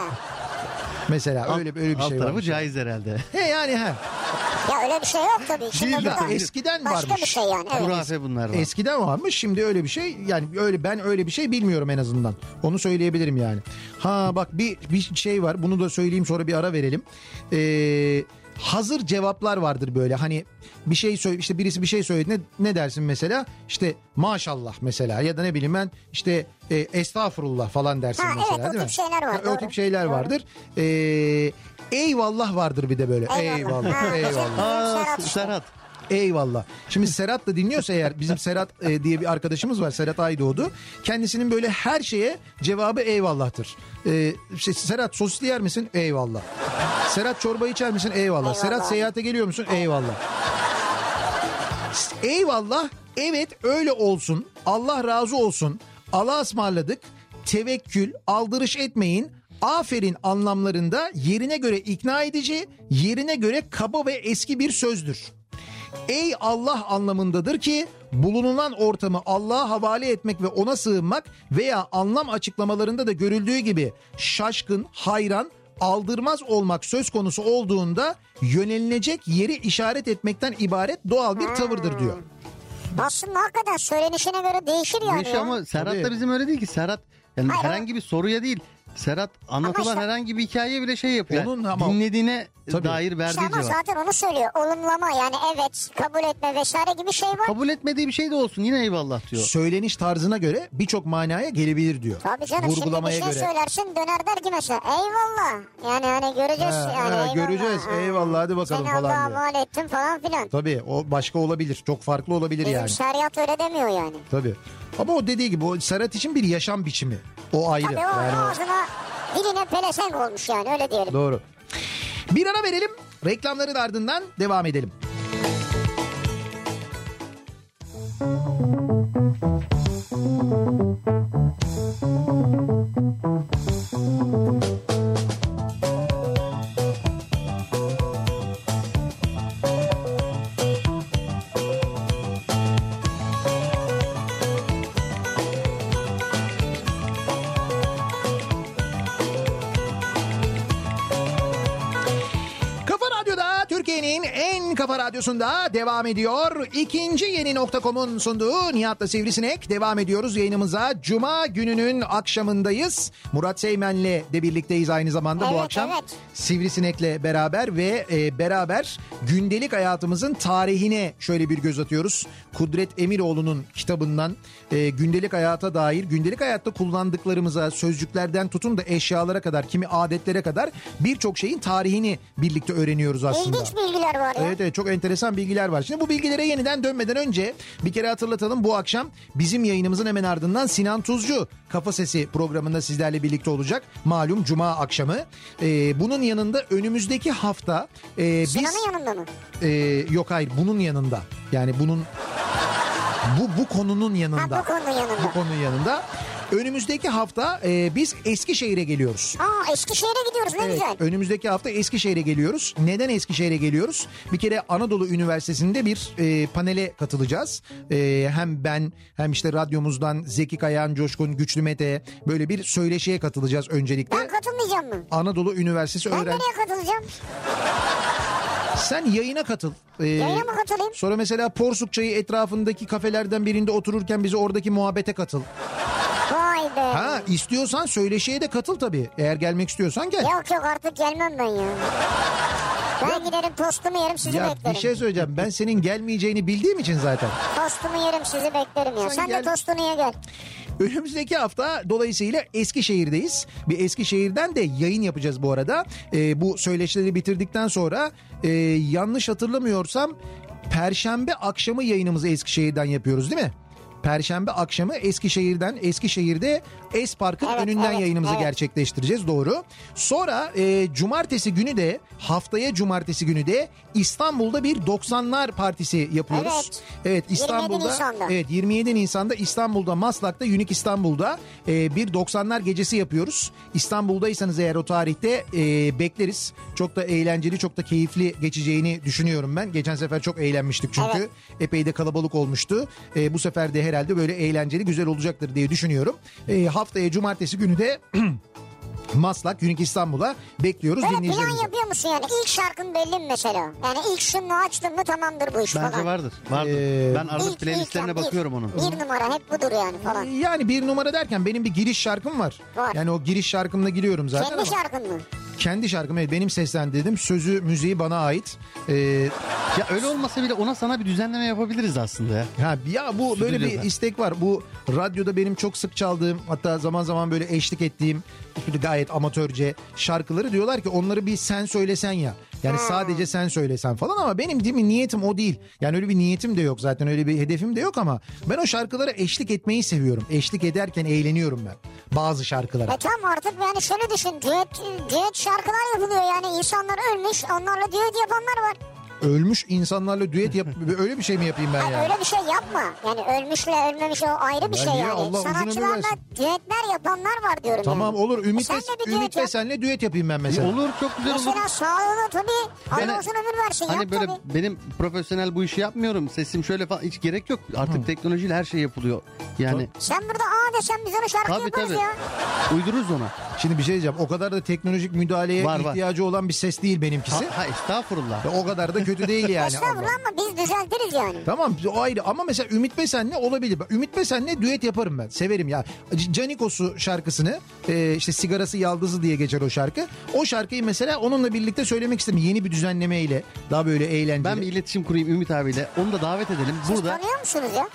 Mesela öyle öyle bir Alt şey tarafı var. caiz herhalde. He yani he. Ya öyle bir şey yok tabii. Şimdi Değil de bu da eskiden başka varmış. bir şey yani. Evet. Hurafe bunlar var. Eskiden varmış şimdi öyle bir şey yani öyle ben öyle bir şey bilmiyorum en azından. Onu söyleyebilirim yani. Ha bak bir bir şey var bunu da söyleyeyim sonra bir ara verelim. Ee, hazır cevaplar vardır böyle hani bir şey söyle işte birisi bir şey söylediğinde ne dersin mesela işte maşallah mesela ya da ne bileyim ben işte e, estağfurullah falan dersin Ha, mesela evet, o değil tip mi? şeyler var, Ha, o tip şeyler Doğru. vardır. Ee, eyvallah vardır bir de böyle Eyvallah. eyvallah eyvallah. Aa. Serhat. Eyvallah. Şimdi Serhat da dinliyorsa eğer bizim Serhat e, diye bir arkadaşımız var Serhat Aydoğdu. Kendisinin böyle her şeye cevabı eyvallah'tır. E, şey, Serhat sosisli yer misin? Eyvallah. Serhat çorba içer misin? Eyvallah. Eyvallah. Serhat seyahate geliyor musun? Eyvallah. Eyvallah evet öyle olsun Allah razı olsun Allah'a ısmarladık tevekkül aldırış etmeyin aferin anlamlarında yerine göre ikna edici yerine göre kaba ve eski bir sözdür. Ey Allah anlamındadır ki bulunulan ortamı Allah'a havale etmek ve ona sığınmak veya anlam açıklamalarında da görüldüğü gibi şaşkın, hayran, aldırmaz olmak söz konusu olduğunda yönelilecek yeri işaret etmekten ibaret doğal bir tavırdır diyor. Aslında hakikaten söylenişine göre değişir yani. Değişiyor ya. ama Serhat da bizim öyle değil ki. Serhat yani Hayır, herhangi bir soruya değil. Serhat anlatılan işte- herhangi bir hikayeye bile şey yapıyor. Onun ama- Dinlediğine Tabii. dair verdiği İşte ama cevap. zaten onu söylüyor. Olumlama yani evet kabul etme vesaire gibi şey var. Kabul etmediği bir şey de olsun yine eyvallah diyor. Söyleniş tarzına göre birçok manaya gelebilir diyor. Tabii canım şimdi bir Vurgulamaya şey göre. söylersin döner der ki mesela eyvallah. Yani hani göreceğiz Ha, yani ha, eyvallah. göreceğiz. Ha. Eyvallah, hadi bakalım Seni falan Allah'a diyor. mal ettim falan filan. Tabii o başka olabilir. Çok farklı olabilir Bizim yani. şeriat öyle demiyor yani. Tabii. Ama o dediği gibi o Serhat için bir yaşam biçimi. O ayrı. Tabii o Yani o- ağzına diline pelesenk olmuş yani öyle diyelim. Doğru. Bir ara verelim. Reklamların ardından devam edelim. Kafa radyosunda devam ediyor. İkinci yeni nokta.com'un sunduğu Nihat'la Sivrisinek devam ediyoruz yayınımıza. Cuma gününün akşamındayız. Murat Seymen'le de birlikteyiz aynı zamanda bu Evet, akşam. evet. Sivrisinek'le beraber ve e, beraber gündelik hayatımızın tarihine şöyle bir göz atıyoruz. Kudret Emiroğlu'nun kitabından e, gündelik hayata dair, gündelik hayatta kullandıklarımıza, sözcüklerden tutun da eşyalara kadar, kimi adetlere kadar birçok şeyin tarihini birlikte öğreniyoruz aslında. İlginç bilgiler var ya. Evet evet çok enteresan bilgiler var. Şimdi bu bilgilere yeniden dönmeden önce bir kere hatırlatalım. Bu akşam bizim yayınımızın hemen ardından Sinan Tuzcu Kafa Sesi programında sizlerle birlikte olacak. Malum Cuma akşamı. Ee, bunun yanında önümüzdeki hafta e, biz... Sinan'ın yanında mı? e, yok hayır bunun yanında. Yani bunun... Bu, bu konunun yanında. Ha, bu konunun yanında. Bu konunun yanında. Önümüzdeki hafta e, biz Eskişehir'e geliyoruz. Aa Eskişehir'e gidiyoruz ne Evet, güzel. önümüzdeki hafta Eskişehir'e geliyoruz. Neden Eskişehir'e geliyoruz? Bir kere Anadolu Üniversitesi'nde bir e, panele katılacağız. E, hem ben hem işte radyomuzdan Zeki Kayan, Coşkun, Güçlü Mete böyle bir söyleşiye katılacağız öncelikle. Ben katılmayacağım mı? Anadolu Üniversitesi Ben öğren. nereye katılacağım? Sen yayına katıl. E, Yayına mı katılayım? Sonra mesela Porsuk Çayı etrafındaki kafelerden birinde otururken bize oradaki muhabbete katıl. Vay be. Ha istiyorsan söyleşiye de katıl tabii. Eğer gelmek istiyorsan gel. Yok yok artık gelmem ben ya. Ben giderim tostumu yerim sizi Ya beklerim. bir şey söyleyeceğim. Ben senin gelmeyeceğini bildiğim için zaten. Tostumu yerim sizi beklerim ya. Sen Sen, gel. de tostunu ye gel. Önümüzdeki hafta dolayısıyla Eskişehir'deyiz. Bir Eskişehir'den de yayın yapacağız bu arada. Ee, bu söyleşileri bitirdikten sonra e, yanlış hatırlamıyorsam Perşembe akşamı yayınımızı Eskişehir'den yapıyoruz değil mi? Perşembe akşamı Eskişehir'den Eskişehir'de Es Park'ın Evet, önünden evet, yayınımızı evet. gerçekleştireceğiz doğru. Sonra e, cumartesi günü de haftaya cumartesi günü de İstanbul'da bir 90'lar partisi yapıyoruz. Evet. Evet 27 İstanbul'da Nisan'da. Evet 27 Nisan'da İstanbul'da Maslak'ta Unique İstanbul'da e, bir 90'lar gecesi yapıyoruz. İstanbul'daysanız eğer o tarihte e, bekleriz. Çok da eğlenceli çok da keyifli geçeceğini düşünüyorum ben. Geçen sefer çok eğlenmiştik çünkü. Evet. Epey de kalabalık olmuştu. E, bu sefer de herhalde böyle eğlenceli güzel olacaktır diye düşünüyorum. E, haftaya cumartesi günü de Maslak Unique İstanbul'a bekliyoruz Böyle plan dinleyicilerimizi. yapıyor musun yani? İlk şarkın belli mi mesela? Yani ilk şunu açtın mı tamamdır bu iş Bence falan. vardır. Vardır. Ee, ben arada playlistlerine bakıyorum onun. Bir numara hep budur yani falan. Yani bir numara derken benim bir giriş şarkım var. Var. Yani o giriş şarkımla giriyorum zaten Kendi ama- şarkın mı? Kendi şarkım evet benim seslendirdim. Sözü müziği bana ait. Ee, Ya öyle olmasa bile ona sana bir düzenleme yapabiliriz aslında ya. ha, ya bu böyle bir Stüdyoda. istek var. Bu radyoda benim çok sık çaldığım hatta zaman zaman böyle eşlik ettiğim gayet amatörce şarkıları diyorlar ki onları bir sen söylesen ya. Yani sadece sen söylesen falan ama benim değil mi niyetim o değil. Yani öyle bir niyetim de yok zaten öyle bir hedefim de yok ama ben o şarkılara eşlik etmeyi seviyorum. Eşlik ederken eğleniyorum ben bazı şarkılara. E tamam artık yani şöyle düşün. Düet, düet şarkılar yapılıyor yani. insanlar ölmüş onlarla düet yapanlar var. Ölmüş insanlarla düet yap öyle bir şey mi yapayım ben Hayır, yani? öyle bir şey yapma. Yani ölmüşle ölmemiş o ayrı bir Ya şey yani. Allah Sanatçılarla düetler yapanlar var diyorum Tamam yani. olur Ümit E ve, sen de bir Ümit ve senle düet yapayım ben mesela. Olur çok güzel olur. Mesela sağlığına tabii Ben- Allah uzun ömür versin Hani yap böyle tabii. benim profesyonel bu işi yapmıyorum. Sesim şöyle falan hiç gerek yok. Artık teknolojiyle her şey yapılıyor. Yani Sen burada aa desen biz ona şarkı tabii yaparız tabii. ya. Uydururuz ona. Şimdi bir şey diyeceğim o kadar da teknolojik müdahaleye Var, var. ihtiyacı olan bir ses değil benimkisi. Ha, ha estağfurullah. Ve O kadar da kötü değil yani. Estağfurullah Allah. ama biz düzeltiriz yani. Tamam o ayrı ama mesela Ümit Besen'le olabilir. Ümit Besen'le düet yaparım ben. Severim ya. Canikos'u şarkısını e, işte sigarası yaldızı diye geçer o şarkı. O şarkıyı mesela onunla birlikte söylemek istedim. Yeni bir düzenlemeyle daha böyle eğlenceli. Ben bir iletişim kurayım Ümit abiyle. Onu da davet edelim. Siz Burada tanıyor musunuz ya?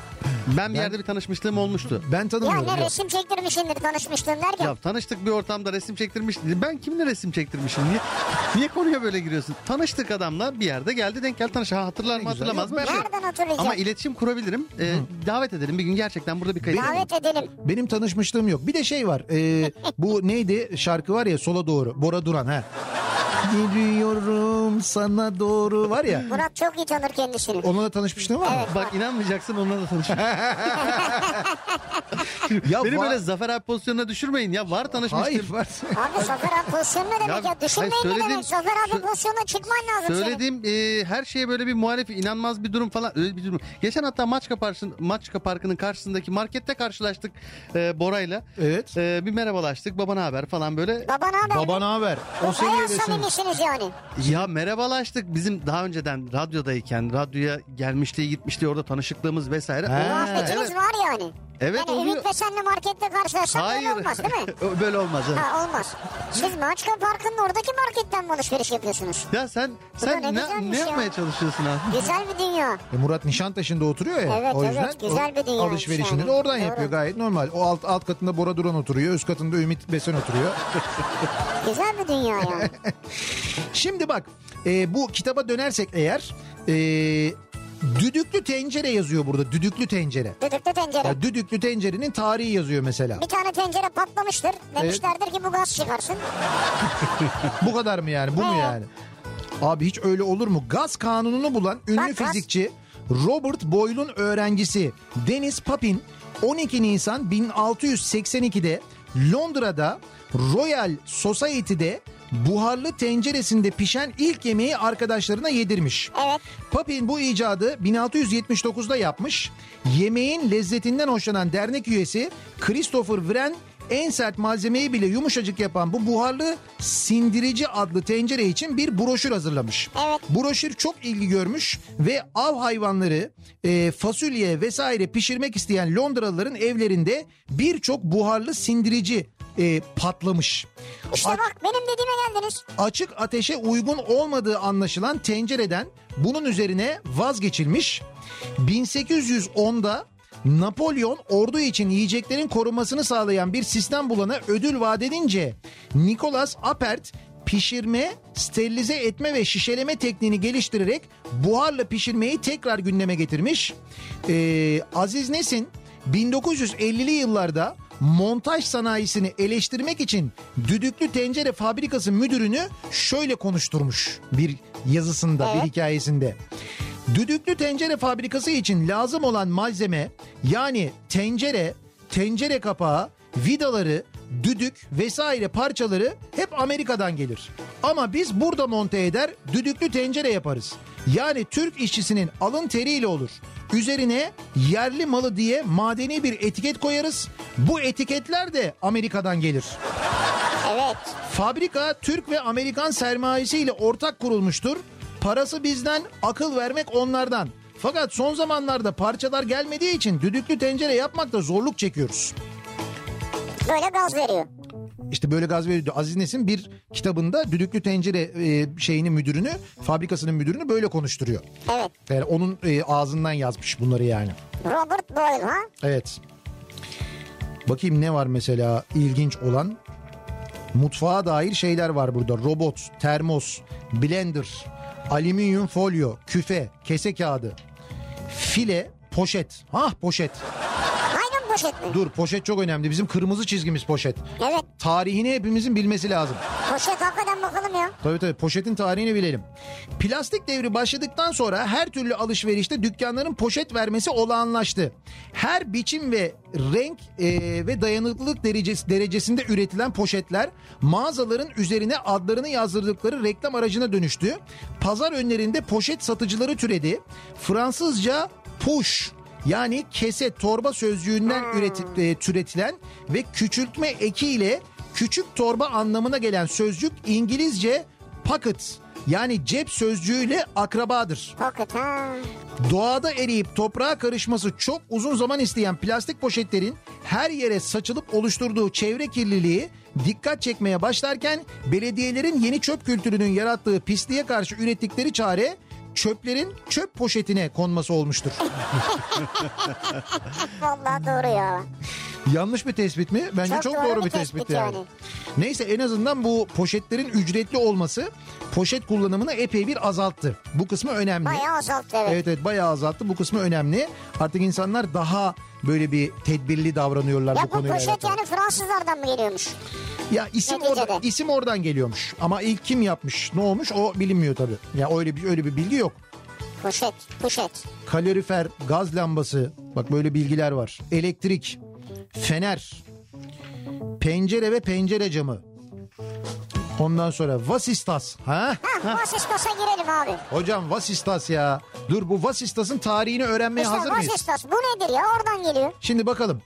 ben bir yerde bir tanışmışlığım olmuştu. Ben Ya tanımıyorum. ne yok. resim çektirmişsindir tanışmıştın derken. Ya tanıştık bir ortamda resim çektirmiş. Ben kiminle resim çektirmişim? Niye, niye konuya böyle giriyorsun? Tanıştık adamla bir yerde geldi denk geldi tanış. Ha, hatırlar mı hatırlamaz mı? Ben- Nereden hatırlayacağım? Ama iletişim kurabilirim. Ee, davet edelim bir gün gerçekten burada bir kayıt. Davet edelim. Benim tanışmışlığım yok. Bir de şey var. e, bu neydi şarkı var ya sola doğru. Bora Duran ha. Geliyorum sana doğru var ya. Murat çok iyi tanır kendisini. Onunla da tanışmışlığım var mı? Bak inanmayacaksın onunla da tanışmış. Ya Beni var- böyle Zafer abi pozisyonuna düşürmeyin ya. Var tanışmıştım. Hayır var. Abi Zafer abi pozisyonu ne demek Ya, ya? Düşünmeyin hayır, ne demek? Zafer abi pozisyonuna çıkman lazım senin. Söylediğim e, her şeye böyle bir muhalif inanmaz bir durum falan öyle bir durum. Geçen hatta Maçka, Parkı'nın, Maçka Parkı'nın karşısındaki markette karşılaştık e, Bora'yla. Evet. E, bir merhabalaştık baba ne haber falan böyle. Baba ne haber? Baba ne haber? O seviyedesin. Samimisiniz yani. Ya merhabalaştık bizim daha önceden radyodayken radyoya gelmişliği gitmişliği orada tanışıklığımız vesaire. Oo, Muhabbetiniz evet. var yani. Evet, yani oluyor. Ümit ve senle markette karşılaşsak Hayır. böyle olmaz değil mi? böyle olmaz. evet. Ha olmaz. Siz Maçka Parkı'nın oradaki marketten mi alışveriş yapıyorsunuz? Ya sen sen ne ne, ne ya. yapmaya çalışıyorsun abi? Güzel bir dünya. E Murat Nişantaşı'nda oturuyor ya. Evet, o yüzden evet, güzel bir dünyaymış alışverişini yani. de oradan Doğru. yapıyor gayet normal. O alt, alt katında Bora Duran oturuyor. Üst katında Ümit Besen oturuyor. Güzel bir dünya yani. Şimdi bak e, bu kitaba dönersek eğer e, düdüklü tencere yazıyor burada. Düdüklü tencere. Düdüklü tencere. Ya düdüklü tencerenin tarihi yazıyor mesela. Bir tane tencere patlamıştır. Demişlerdir ki bu gaz çıkarsın. Bu kadar mı yani? Bu mu He. yani? Abi hiç öyle olur mu? Gaz kanununu bulan ünlü Bak, gaz. fizikçi Robert Boyle'un öğrencisi Dennis Papin 12 Nisan 1682'de Londra'da Royal Society'de buharlı tenceresinde pişen ilk yemeği arkadaşlarına yedirmiş. Evet. Papin bu icadı 1679'da yapmış. Yemeğin lezzetinden hoşlanan dernek üyesi Christopher Wren en sert malzemeyi bile yumuşacık yapan bu buharlı sindirici adlı tencere için bir broşür hazırlamış. Evet. Broşür çok ilgi görmüş ve av hayvanları, e, fasulye vesaire pişirmek isteyen Londralıların evlerinde birçok buharlı sindirici e, patlamış. İşte A- bak benim dediğime geldiniz. açık ateşe uygun olmadığı anlaşılan tencereden bunun üzerine vazgeçilmiş. 1810'da Napolyon ordu için yiyeceklerin korunmasını sağlayan bir sistem bulana ödül vaat edince Nicholas Appert pişirme, sterilize etme ve şişeleme tekniğini geliştirerek buharla pişirmeyi tekrar gündeme getirmiş. Ee, Aziz Nesin 1950'li yıllarda montaj sanayisini eleştirmek için düdüklü tencere fabrikası müdürünü şöyle konuşturmuş bir yazısında, bir hikayesinde. Düdüklü tencere fabrikası için lazım olan malzeme yani tencere, tencere kapağı, vidaları, düdük vesaire parçaları hep Amerika'dan gelir. Ama biz burada monte eder düdüklü tencere yaparız. Yani Türk işçisinin alın teriyle olur. Üzerine yerli malı diye madeni bir etiket koyarız. Bu etiketler de Amerika'dan gelir. Evet. Fabrika Türk ve Amerikan sermayesiyle ortak kurulmuştur. Parası bizden, akıl vermek onlardan. Fakat son zamanlarda parçalar gelmediği için düdüklü tencere yapmakta zorluk çekiyoruz. Böyle gaz veriyor. İşte böyle gaz veriyor. Aziz Nesin bir kitabında düdüklü tencere e, şeyini müdürünü, fabrikasının müdürünü böyle konuşturuyor. Evet. Yani onun e, ağzından yazmış bunları yani. Robert Boyle ha? Evet. Bakayım ne var mesela ilginç olan. Mutfağa dair şeyler var burada. Robot, termos, blender, alüminyum folyo, küfe, kese kağıdı, file, poşet. Hah poşet. Poşet mi? Dur poşet çok önemli. Bizim kırmızı çizgimiz poşet. Evet. Tarihini hepimizin bilmesi lazım. Poşet hakikaten bakalım ya. Tabii tabii poşetin tarihini bilelim. Plastik devri başladıktan sonra her türlü alışverişte dükkanların poşet vermesi olağanlaştı. Her biçim ve renk e, ve dayanıklılık derecesi, derecesinde üretilen poşetler mağazaların üzerine adlarını yazdırdıkları reklam aracına dönüştü. Pazar önlerinde poşet satıcıları türedi. Fransızca push yani kese torba sözcüğünden üretip e, türetilen ve küçültme ekiyle küçük torba anlamına gelen sözcük İngilizce pocket yani cep sözcüğüyle akrabadır. Pocket ha. Doğada eriyip toprağa karışması çok uzun zaman isteyen plastik poşetlerin her yere saçılıp oluşturduğu çevre kirliliği dikkat çekmeye başlarken belediyelerin yeni çöp kültürünün yarattığı pisliğe karşı ürettikleri çare çöplerin çöp poşetine konması olmuştur. Vallahi doğru ya. Yanlış bir tespit mi? Bence çok, Çok doğru, doğru bir tespit, tespit yani. yani. Neyse en azından bu poşetlerin ücretli olması poşet kullanımını epey bir azalttı. Bu kısmı önemli. Bayağı azalttı evet. Evet evet bayağı azalttı. Bu kısmı önemli. Artık insanlar daha böyle bir tedbirli davranıyorlar Ya bu bu konuyla poşet alakalı. yani Fransızlardan mı geliyormuş? Ya isim Neticede. orada, isim oradan geliyormuş. Ama ilk kim yapmış, ne olmuş o bilinmiyor tabii. Ya öyle bir öyle bir bilgi yok. Poşet, poşet. Kalorifer, gaz lambası, bak böyle bilgiler var. Elektrik, fener, pencere ve pencere camı. Ondan sonra vasistas. Ha? Ha, vasistasa girelim abi. Hocam vasistas ya. Dur bu vasistasın tarihini öğrenmeye İşte hazır mıyız? vasistas bu nedir ya oradan geliyor. Şimdi bakalım.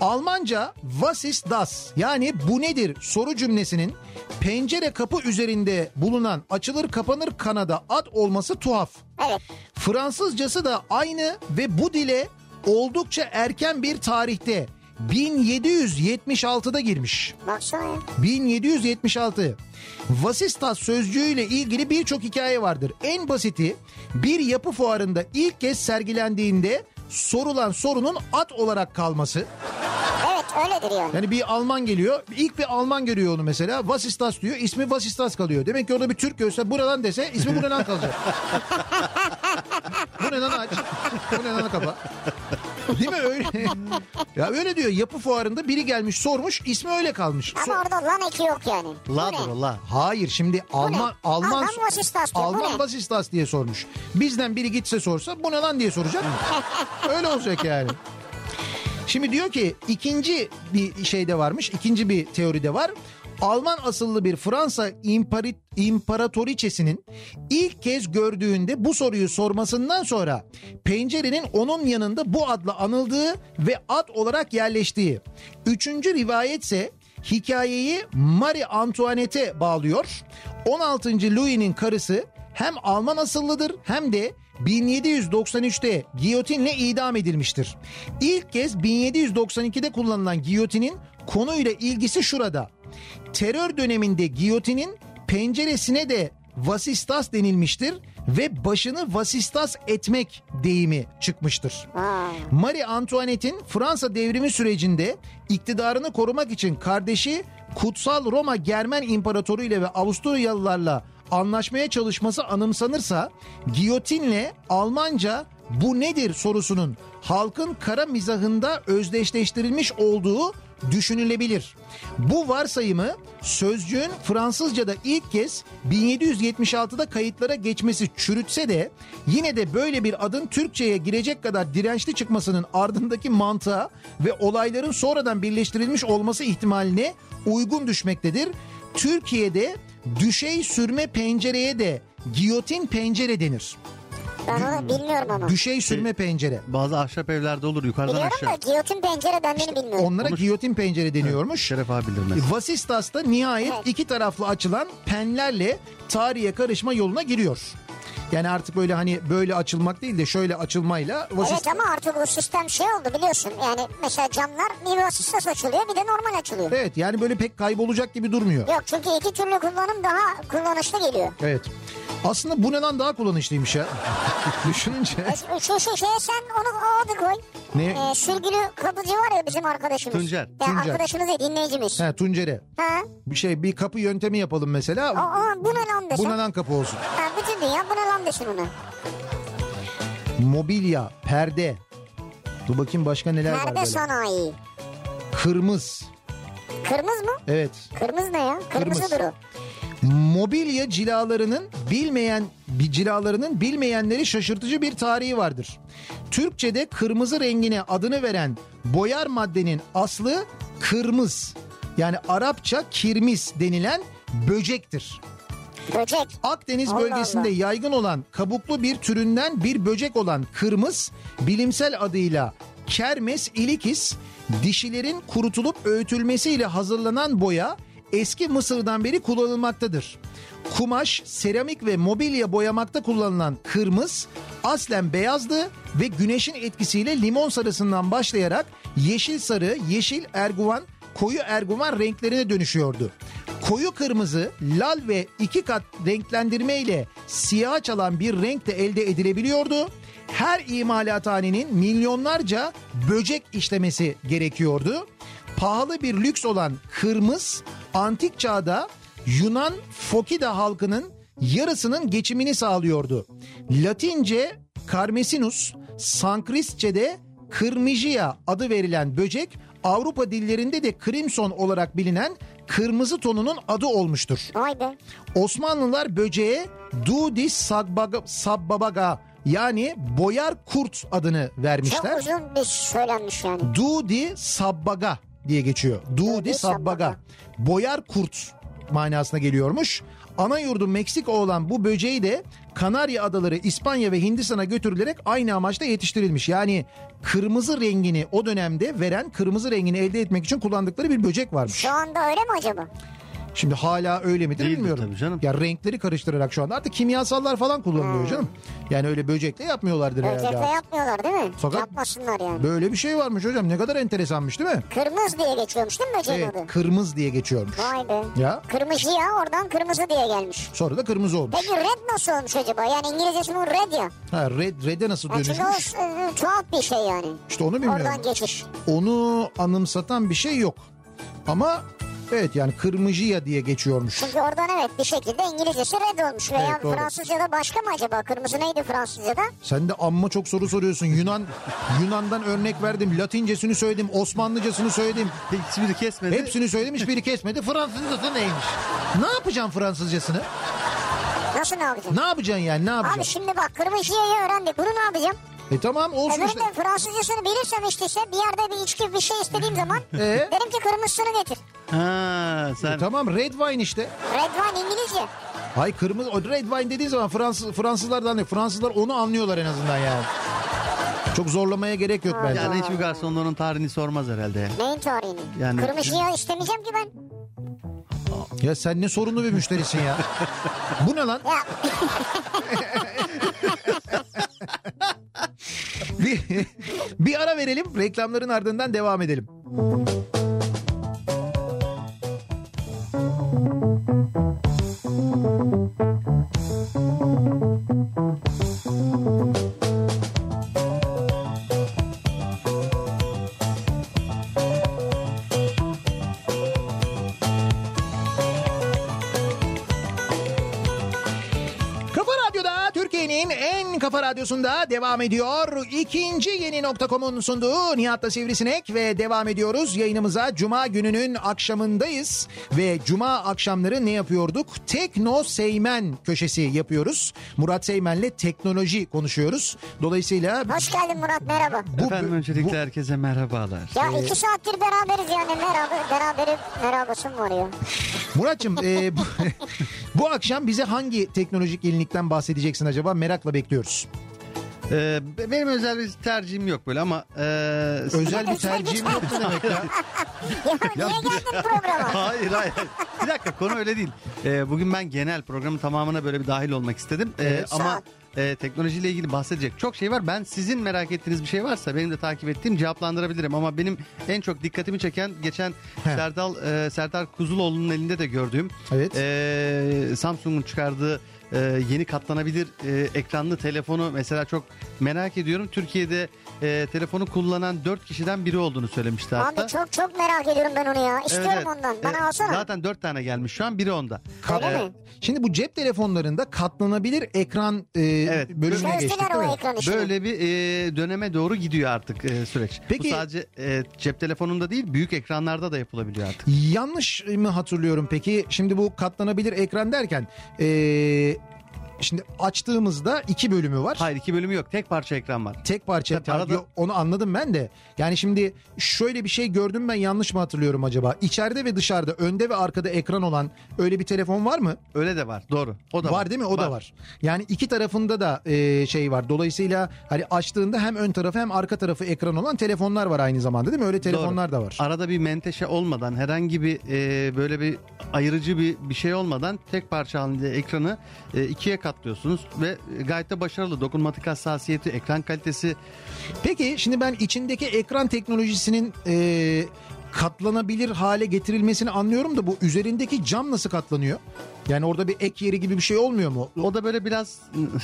Almanca was ist das? Yani bu nedir soru cümlesinin pencere kapı üzerinde bulunan açılır kapanır kanada ad olması tuhaf. Evet. Fransızcası da aynı ve bu dile oldukça erken bir tarihte 1776'da girmiş. Baksana ya. 1776. Vasistas sözcüğüyle ilgili birçok hikaye vardır. En basiti bir yapı fuarında ilk kez sergilendiğinde sorulan sorunun at olarak kalması. Evet öyledir yani. Yani bir Alman geliyor. ilk bir Alman görüyor onu mesela. Vasistas diyor. ismi Vasistas kalıyor. Demek ki orada bir Türk görse buradan dese ismi buradan kalacak. bu ne lan aç? Bu ne lan kapa? Değil mi öyle? ya öyle diyor. Yapı fuarında biri gelmiş sormuş. ismi öyle kalmış. Ama So- orada lan eki yok yani. Bu ne? la. Hayır şimdi Alman ne? Alman Alman vasistas diyor, bu Alman ne? vasistas diye sormuş. Bizden biri gitse sorsa bu ne lan diye soracak. Öyle olacak yani. Şimdi diyor ki ikinci bir şeyde varmış. ikinci bir teoride var. Alman asıllı bir Fransa impari, imparatoriçesinin ilk kez gördüğünde bu soruyu sormasından sonra pencerenin onun yanında bu adla anıldığı ve ad olarak yerleştiği. Üçüncü rivayetse hikayeyi Marie Antoinette'e bağlıyor. 16. Louis'nin karısı hem Alman asıllıdır hem de 1793'te giyotinle idam edilmiştir. İlk kez 1792'de kullanılan giyotinin konuyla ilgisi şurada. Terör döneminde giyotinin penceresine de vasistas denilmiştir ve başını vasistas etmek deyimi çıkmıştır. Marie Antoinette'in Fransa devrimi sürecinde iktidarını korumak için kardeşi Kutsal Roma Germen İmparatoru ile ve Avusturyalılarla anlaşmaya çalışması anımsanırsa giyotinle Almanca bu nedir sorusunun halkın kara mizahında özdeşleştirilmiş olduğu düşünülebilir. Bu varsayımı sözcüğün Fransızca'da ilk kez 1776'da kayıtlara geçmesi çürütse de yine de böyle bir adın Türkçe'ye girecek kadar dirençli çıkmasının ardındaki mantığa ve olayların sonradan birleştirilmiş olması ihtimaline uygun düşmektedir. Türkiye'de düşey sürme pencereye de giyotin pencere denir. Ben onu bilmiyorum ama. Düşey sürme pencere. Bazı ahşap evlerde olur yukarıdan Biliyorum da aşağı. giyotin pencere dendiğini bilmiyorum. Onlara giyotin pencere deniyormuş. Şeref abi bilir mesela. Vasistas'ta nihayet Evet. iki taraflı açılan penlerle tarihe karışma yoluna giriyor. Yani artık böyle hani böyle açılmak değil de şöyle açılmayla Evet vasistas... ama artık o sistem şey oldu biliyorsun. Yani mesela camlar vasistas açılıyor bir de normal açılıyor. Evet yani böyle pek kaybolacak gibi durmuyor. Yok çünkü iki türlü kullanım daha kullanışlı geliyor. Evet. Aslında bu neden daha kullanışlıymış ya. Düşününce. E, Şu şu şeye sen onu adı koy. Ne? E, sürgülü kapıcı var ya bizim arkadaşımız. Tuncer. Ya Tuncer. arkadaşımız değil dinleyicimiz. He Tuncere. Ha? Bir şey bir kapı yöntemi yapalım mesela. O, o, bu ne lan desin. Bu neden kapı olsun? Ha, bütün dünya bu ne lan desin ona. Mobilya, perde. Dur bakayım başka neler var Perde sanayi. Kırmız. Kırmızı mı? Evet. Kırmızı ne ya? Kırmızıdır o. Mobilya cilalarının bilmeyen bir cilalarının bilmeyenleri şaşırtıcı bir tarihi vardır. Türkçede kırmızı rengine adını veren boyar maddenin aslı kırmız. Yani Arapça kirmis denilen böcektir. Böcek. Akdeniz Allah bölgesinde Allah. yaygın olan kabuklu bir türünden bir böcek olan kırmız bilimsel adıyla Kermes ilikis dişilerin kurutulup öğütülmesiyle hazırlanan boya eski Mısır'dan beri kullanılmaktadır. Kumaş, seramik ve mobilya boyamakta kullanılan kırmız aslen beyazdı ve güneşin etkisiyle limon sarısından başlayarak yeşil sarı, yeşil erguvan, koyu erguvan renklerine dönüşüyordu. Koyu kırmızı, lal ve iki kat renklendirme ile siyah çalan bir renk de elde edilebiliyordu. Her imalathanenin milyonlarca böcek işlemesi gerekiyordu. Pahalı bir lüks olan kırmız antik çağda Yunan Fokida halkının yarısının geçimini sağlıyordu. Latince Carmesinus, Sanskritçe'de Kırmıcıya adı verilen böcek Avrupa dillerinde de crimson olarak bilinen kırmızı tonunun adı olmuştur. Vay be. Osmanlılar böceğe Dudi Sabbaga, Sabbabaga yani boyar kurt adını Çok vermişler. uzun bir söylenmiş yani. Dudi Sabbaga diye geçiyor. Dudi. Sabbaga. Boyar kurt manasına geliyormuş. Ana yurdu Meksika olan bu böceği de Kanarya Adaları, İspanya ve Hindistan'a götürülerek aynı amaçla yetiştirilmiş. Yani kırmızı rengini o dönemde veren kırmızı rengini elde etmek için kullandıkları bir böcek varmış. Şu anda öyle mi acaba? Şimdi hala öyle midir Değildir bilmiyorum. tabii canım. Ya renkleri karıştırarak şu anda artık kimyasallar falan kullanılıyor canım. Yani öyle böcekle yapmıyorlardır herhalde. Böcekle yapmıyorlar değil mi? Fakat- Yapmasınlar yani. Böyle bir şey varmış hocam ne kadar enteresanmış değil mi? Kırmızı diye geçiyormuş değil mi böceğin Evet, adı? kırmız diye geçiyormuş. Vay be. Ya Kırmızı ya oradan kırmızı diye gelmiş. sonra da kırmızı olmuş. Peki red nasıl olmuş acaba? Yani İngilizcesi bu red ya. Ha red red'e nasıl Ha, çünkü dönüşmüş? o e, tuhaf bir şey yani. İşte onu bilmiyorum. Oradan geçiş. Onu anımsatan bir şey yok. Ama evet yani kırmızıya diye geçiyormuş. Çünkü oradan evet bir şekilde İngilizcesi red olmuş. Veya Evet, doğru. Fransızcada başka mı acaba? Kırmızı neydi Fransızcada? Sen de amma çok soru soruyorsun. Yunan Yunan'dan örnek verdim. Latincesini söyledim. Osmanlıcasını söyledim. Hiçbiri kesmedi. Hepsini söyledim hiçbiri kesmedi. Fransızcası neymiş? Ne yapacağım Fransızcasını? Nasıl ne yapacaksın? Ne yapacaksın yani ne Abi yapacaksın? şimdi bak kırmızıyı öğrendik. Bunu ne yapacağım? E tamam olsun işte. Öbüründe Fransızcasını bilirsem işte bir yerde bir içki bir şey istediğim zaman Ee? derim ki kırmızısını getir. Ha sen E tamam red wine işte. Red wine İngilizce. Hay kırmızı o red wine dediğin zaman Fransız Fransızlardan ne? Fransızlar onu anlıyorlar en azından yani. Çok zorlamaya gerek yok bence. yani hiçbir garson onun tarihini sormaz herhalde. Neyin tarihini? Yani- Kırmızıya istemeyeceğim ki ben. Ya sen ne sorunlu bir müşterisin ya. Bu ne lan? Bir, bir ara verelim. Reklamların ardından devam edelim. Kafa kafa radyosunda devam ediyor. İkinci yeni nokta.com'un sunduğu Nihat'la Sivrisinek ve devam ediyoruz. Yayınımıza Cuma gününün akşamındayız. Ve Cuma akşamları ne yapıyorduk? Tekno Seymen köşesi yapıyoruz. Murat Seymen'le teknoloji konuşuyoruz. Dolayısıyla hoş geldin Murat merhaba. bu, Efendim öncelikle herkese merhabalar. Ya iki saattir beraberiz yani merhaba beraberim merhabası mı var ya? Muratçım e, bu, bu akşam bize hangi teknolojik yenilikten bahsedeceksin acaba? Merakla bekliyoruz. Ee, benim özel bir tercihim yok böyle ama... e, Özel bir tercihim yok ne demek ya? Ya, niye geldin programa? hayır hayır. Bir dakika konu öyle değil. Ee, bugün ben genel programın tamamına böyle bir dahil olmak istedim. Ee, Evet. ama e, teknolojiyle ilgili bahsedecek çok şey var. Ben sizin merak ettiğiniz bir şey varsa benim de takip ettiğim cevaplandırabilirim. Ama benim en çok dikkatimi çeken geçen He. Serdal e, Serdar Kuzuloğlu'nun elinde de gördüğüm Evet. e, Samsung'un çıkardığı e, yeni katlanabilir e, ekranlı telefonu mesela çok merak ediyorum. Türkiye'de e, telefonu kullanan 4 kişiden biri olduğunu söylemişti hatta. Abi çok çok merak ediyorum ben onu ya. İstiyorum Evet, ondan. Bana Evet, alsana. Zaten 4 tane gelmiş şu an biri onda. Öyle mi? Şimdi bu cep telefonlarında katlanabilir ekran e, Evet. bölümüne geçtik değil mi? ekran. Böyle bir e, döneme doğru gidiyor artık e, süreç. Peki- Bu sadece e, cep telefonunda değil büyük ekranlarda da yapılabiliyor artık. Yanlış mı hatırlıyorum peki? Şimdi bu katlanabilir ekran derken e, şimdi açtığımızda iki bölümü var. Hayır iki bölümü yok tek parça ekran var. Tek parça Tabii arada- Yo, onu anladım ben de. Yani şimdi şöyle bir şey gördüm ben yanlış mı hatırlıyorum acaba? İçeride ve dışarıda önde ve arkada ekran olan öyle bir telefon var mı? Öyle de var doğru. O da var, var, değil mi? O da var. Yani iki tarafında da e, şey var. Dolayısıyla hani açtığında hem ön tarafı hem arka tarafı ekran olan telefonlar var aynı zamanda değil mi? Öyle telefonlar da var. Arada bir menteşe olmadan herhangi bir e, böyle bir ayırıcı bir bir şey olmadan tek parça halinde ekranı e, ikiye katlıyorsunuz ve gayet de başarılı. Dokunmatik hassasiyeti, ekran kalitesi Peki şimdi ben içindeki ekran teknolojisinin e, katlanabilir hale getirilmesini anlıyorum da bu üzerindeki cam nasıl katlanıyor? Yani orada bir ek yeri gibi bir şey olmuyor mu? o da böyle biraz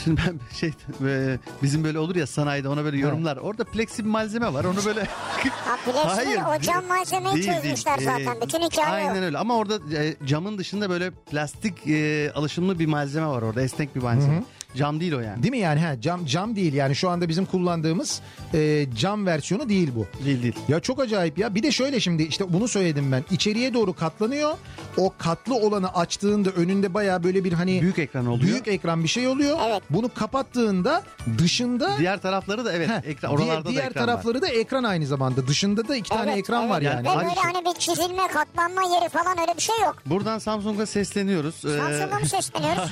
şimdi ben şey e, bizim böyle olur ya sanayide ona böyle yorumlar. Orada plexi bir malzeme var. Onu böyle Ha plexi o cam malzemeyi Değil, değil. çözmüşler zaten. Ee, Bütün hikaye Aynen o. öyle ama orada e, camın dışında böyle plastik e, alışımlı bir malzeme var orada. Esnek bir malzeme. Cam değil o yani. Değil mi yani? Ha, cam cam değil yani şu anda bizim kullandığımız e, cam versiyonu değil bu. Değil değil. Ya çok acayip ya. Bir de şöyle şimdi işte bunu söyledim ben. İçeriye doğru katlanıyor. O katlı olanı açtığında önünde baya böyle bir hani Büyük ekran oluyor. büyük ekran bir şey oluyor. Evet. Bunu kapattığında dışında Diğer tarafları da evet Heh, ekran diğer, oralarda diğer da ekran tarafları da ekran aynı zamanda. Dışında da iki tane Evet, ekran evet. var yani. Ve böyle hani bir çizilme katlanma yeri falan öyle bir şey yok. var. Buradan Samsung'a sesleniyoruz. Ee, Samsung'a mı sesleniyoruz?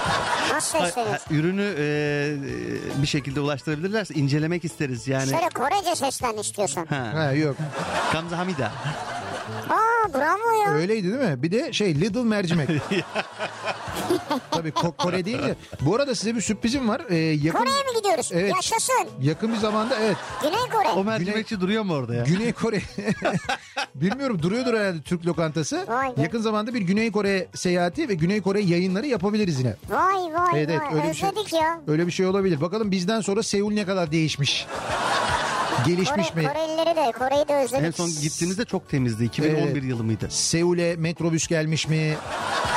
Nasıl sesleniyoruz? Ürünü e, bir şekilde ulaştırabilirlerse incelemek isteriz yani. Şöyle Korece seslen istiyorsan. Ha. Ha, yok. Kamza Hamida. Aa bravo ya. Öyleydi değil mi? Bir de şey Little mercimek. Tabii Ko- Kore değil de. Bu arada size bir sürprizim var. Ee, yakın Kore'ye mi gidiyoruz? Evet. Yaşasın. yakın bir zamanda evet Güney Kore. O mercimekçi duruyor mu orada ya? Güney Kore bilmiyorum duruyordur herhalde Türk lokantası. Vay be. Yakın zamanda bir Güney Kore seyahati ve Güney Kore yayınları yapabiliriz yine. Vay vay Evet, evet, vay. öyle bir şey- Özledik ya. Öyle bir şey olabilir. Bakalım bizden sonra Seul ne kadar değişmiş. Gelişmiş Kore, mi? Korelileri de Kore'yi de özledik. En son gittiğinizde çok temizdi. 2011 Evet. yılı mıydı? Seul'e metrobüs gelmiş mi?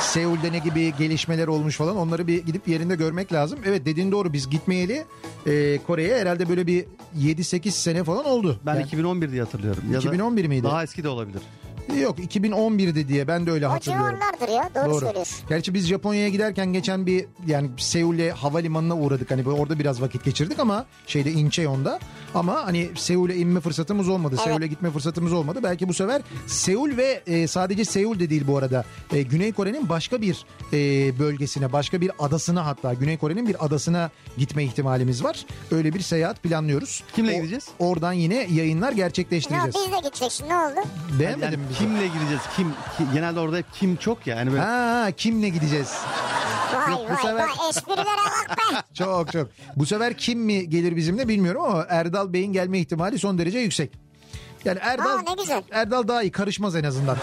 Seul'de ne gibi gelişmeler olmuş falan onları bir gidip yerinde görmek lazım. Evet dediğin doğru biz gitmeyeli e, Kore'ye herhalde böyle bir 7-8 sene falan oldu. Ben Yani- 2011 diye hatırlıyorum. Ya da 2011 miydi? Daha eski de olabilir. Yok 2011'di diye ben de öyle O hatırlıyorum. civarlardır ya. Doğru, Doğru. söylüyorsun. Gerçi biz Japonya'ya giderken geçen bir yani Seul'e havalimanına uğradık. Hani böyle orada biraz vakit geçirdik ama şeyde Incheon'da. Ama hani Seul'e inme fırsatımız olmadı. Evet. Seul'e gitme fırsatımız olmadı. Belki bu sefer Seul ve e, sadece Seul de değil bu arada. E, Güney Kore'nin başka bir e, bölgesine, başka bir adasına hatta Güney Kore'nin bir adasına gitme ihtimalimiz var. Öyle bir seyahat planlıyoruz. Kimle O- gideceğiz? Oradan yine yayınlar Ya gerçekleştireceğiz. biz de gideceksin ne oldu? Beğenmedin Yani mi? Kimle gideceğiz? Kim, ki- genelde orada hep kim çok ya. Yani böyle Ha, kimle gideceğiz? Vay Yok, bu vay sefer- vay esprilere bak be. Çok çok. Bu sefer kim mi gelir bizimle bilmiyorum ama Erdal Bey'in gelme ihtimali son derece yüksek. Yani Erdal Aa, ne güzel. Erdal daha iyi karışmaz en azından.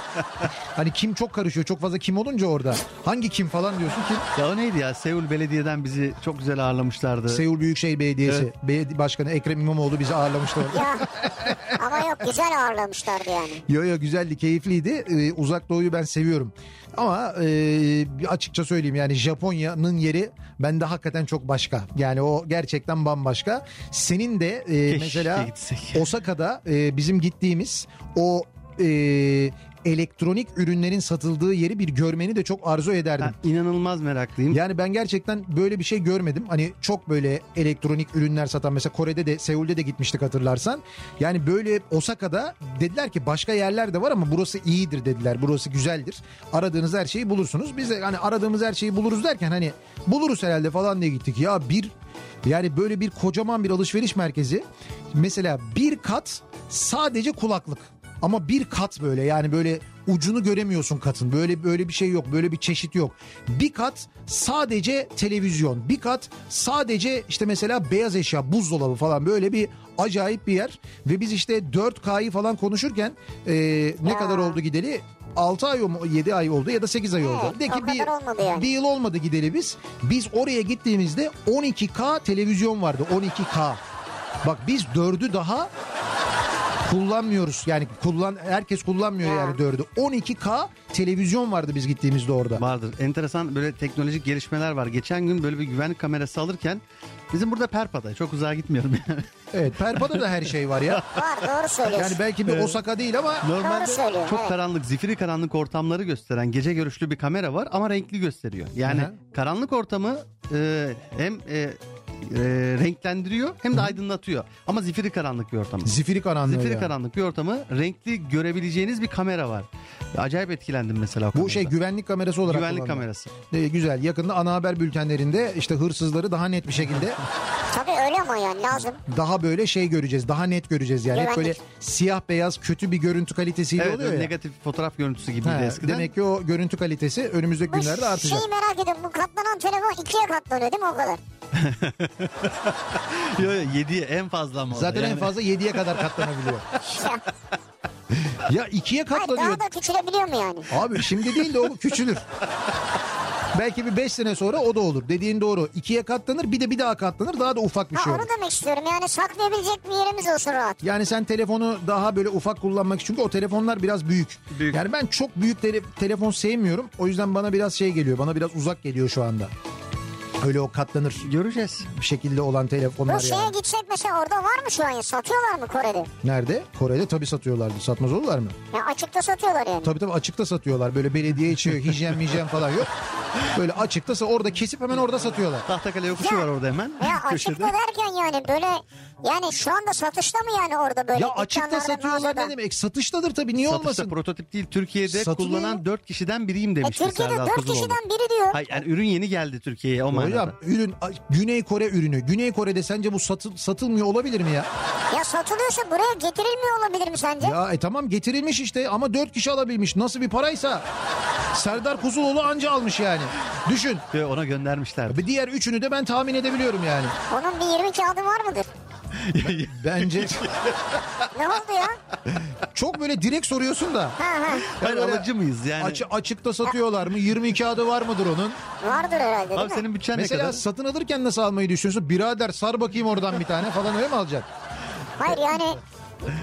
hani kim çok karışıyor. Çok fazla kim olunca orada. Hangi kim falan diyorsun kim? ya o neydi ya? Seul Belediye'den bizi çok güzel ağırlamışlardı. Seul Büyükşehir Belediyesi Belediye Başkanı Ekrem İmamoğlu bizi ağırlamıştı. Ya ama yok güzel ağırlamışlardı yani. Yo yo güzeldi, keyifliydi. Ee, uzak Doğu'yu ben seviyorum. Ama e, açıkça söyleyeyim yani Japonya'nın yeri bende hakikaten çok başka. Yani o gerçekten bambaşka. Senin de e, Keşke mesela gitsek. Osaka'da e, bizim gittiğimiz o e, elektronik ürünlerin satıldığı yeri bir görmeni de çok arzu ederdim. Ben inanılmaz meraklıyım. Yani ben gerçekten böyle bir şey görmedim. Hani çok böyle elektronik ürünler satan mesela Kore'de de Seul'de de gitmiştik hatırlarsan. Yani böyle Osaka'da dediler ki başka yerler de var ama burası iyidir dediler. Burası güzeldir. Aradığınız her şeyi bulursunuz. Biz de hani aradığımız her şeyi buluruz derken hani buluruz herhalde falan diye gittik. Ya bir yani böyle bir kocaman bir alışveriş merkezi. Mesela bir kat sadece kulaklık. Ama bir kat böyle yani böyle ucunu göremiyorsun katın. Böyle böyle bir şey yok. Böyle bir çeşit yok. Bir kat sadece televizyon. Bir kat sadece işte mesela beyaz eşya, buzdolabı falan böyle bir acayip bir yer. Ve biz işte 4K'yı falan konuşurken e, ne Ya. kadar oldu gideli? 6 ay mı 7 ay oldu ya da 8 ay oldu. Evet, De o ki bir, yani. bir yıl olmadı gideli biz. Biz oraya gittiğimizde 12K televizyon vardı 12K. Bak biz 4'ü daha kullanmıyoruz. Yani kullan herkes kullanmıyor yani 4'ü. 12K televizyon vardı biz gittiğimizde orada. Vardır. Enteresan böyle teknolojik gelişmeler var. Geçen gün böyle bir güvenlik kamerası alırken bizim burada Perpa'da çok uzağa gitmiyorum yani. Evet Perpa'da da her şey var ya. Var doğru söylüyorsun. Yani belki bir Osaka değil ama Normalde söylüyor, çok evet. karanlık, zifiri karanlık ortamları gösteren gece görüşlü bir kamera var ama renkli gösteriyor. Yani Hı hı. karanlık ortamı e, hem e, e, renklendiriyor hem de aydınlatıyor. Ama zifiri karanlık bir ortam. zifiri karanlığı. Zifiri yani. karanlık bir ortamı renkli görebileceğiniz bir kamera var. Acayip etkilendim mesela. Bu şey güvenlik kamerası olarak güvenlik kullanılıyor. kamerası. Ee, güzel. Yakında ana haber bültenlerinde işte hırsızları daha net bir şekilde Tabii öyle ama yani lazım. daha böyle şey göreceğiz. Daha net göreceğiz yani. Hep Güvenlik. böyle siyah beyaz kötü bir görüntü kalitesiyle Evet oluyor ya. negatif fotoğraf görüntüsü gibiydi Ha, eskiden. demek ki o görüntü kalitesi önümüzdeki Bu günlerde artacak. şeyi merak ediyorum bu katlanan telefon ikiye katlanıyor değil mi o kadar? Yo, yo, 7'ye en fazla da Zaten en yani. fazla 7'ye kadar katlanabiliyor. ya ikiye Hayır katlanıyor. daha da küçülebiliyor mu yani? Abi şimdi değil de o küçülür. Belki bir 5 sene sonra o da olur. Dediğin doğru. İkiye katlanır bir de bir daha katlanır daha da ufak bir Ha şey onu olur. demek istiyorum yani saklayabilecek bir yerimiz olsun rahat. Yani sen telefonu daha böyle ufak kullanmak için çünkü o telefonlar biraz büyük. Büyük. Yani ben çok büyük tele- telefon sevmiyorum. O yüzden bana biraz şey geliyor. Bana biraz uzak geliyor şu anda. Öyle o katlanır Göreceğiz. bir şekilde olan telefonlar Bu şeye yani. gitsek mesela orada var mı şu an? Satıyorlar mı Kore'de? Nerede? Kore'de tabii satıyorlardı. Satmaz olurlar mı? Ya açıkta satıyorlar yani. Tabii tabii açıkta satıyorlar. Böyle belediye içiyor. Hijyen hijyen falan yok. Böyle açıkta orada kesip hemen orada satıyorlar. Tahtakale yokuşu Ya- var orada hemen. Ya açıkta derken yani böyle yani şu anda satışta mı yani orada böyle Ya açıkta satıyorlar ne demek? Satıştadır tabii niye Satışta olmasın? prototip değil. Türkiye'de Satılıyor. kullanan 4 kişiden biriyim E demişti Türkiye'de Serdar 4 Kuzuloğlu. kişiden biri diyor. Hayır yani ürün yeni geldi Türkiye'ye o manada. Hocam ürün Güney Kore ürünü. Güney Kore'de sence bu satı- satılmıyor olabilir mi ya? Ya satılıyorsa buraya getirilmiyor olabilir mi sence? Ya e tamam getirilmiş işte ama dört kişi alabilmiş. Nasıl bir paraysa Serdar Kuzuloğlu anca almış yani. Düşün. Ve ona göndermişler. Bir diğer üçünü de ben tahmin edebiliyorum yani. Onun bir 20 kağıdı var mıdır? Bence Ne oldu ya? çok böyle direkt soruyorsun da. Ha ha. Böyle alıcı mıyız yani? Açı, açıkta satıyorlar mı? 22 adı var mıdır onun? Vardır herhalde değil Abi mi? senin bütçen ne Mesela kadar? satın alırken nasıl almayı düşünüyorsun? Birader sar bakayım oradan bir tane falan öyle mi alacak? Hayır yani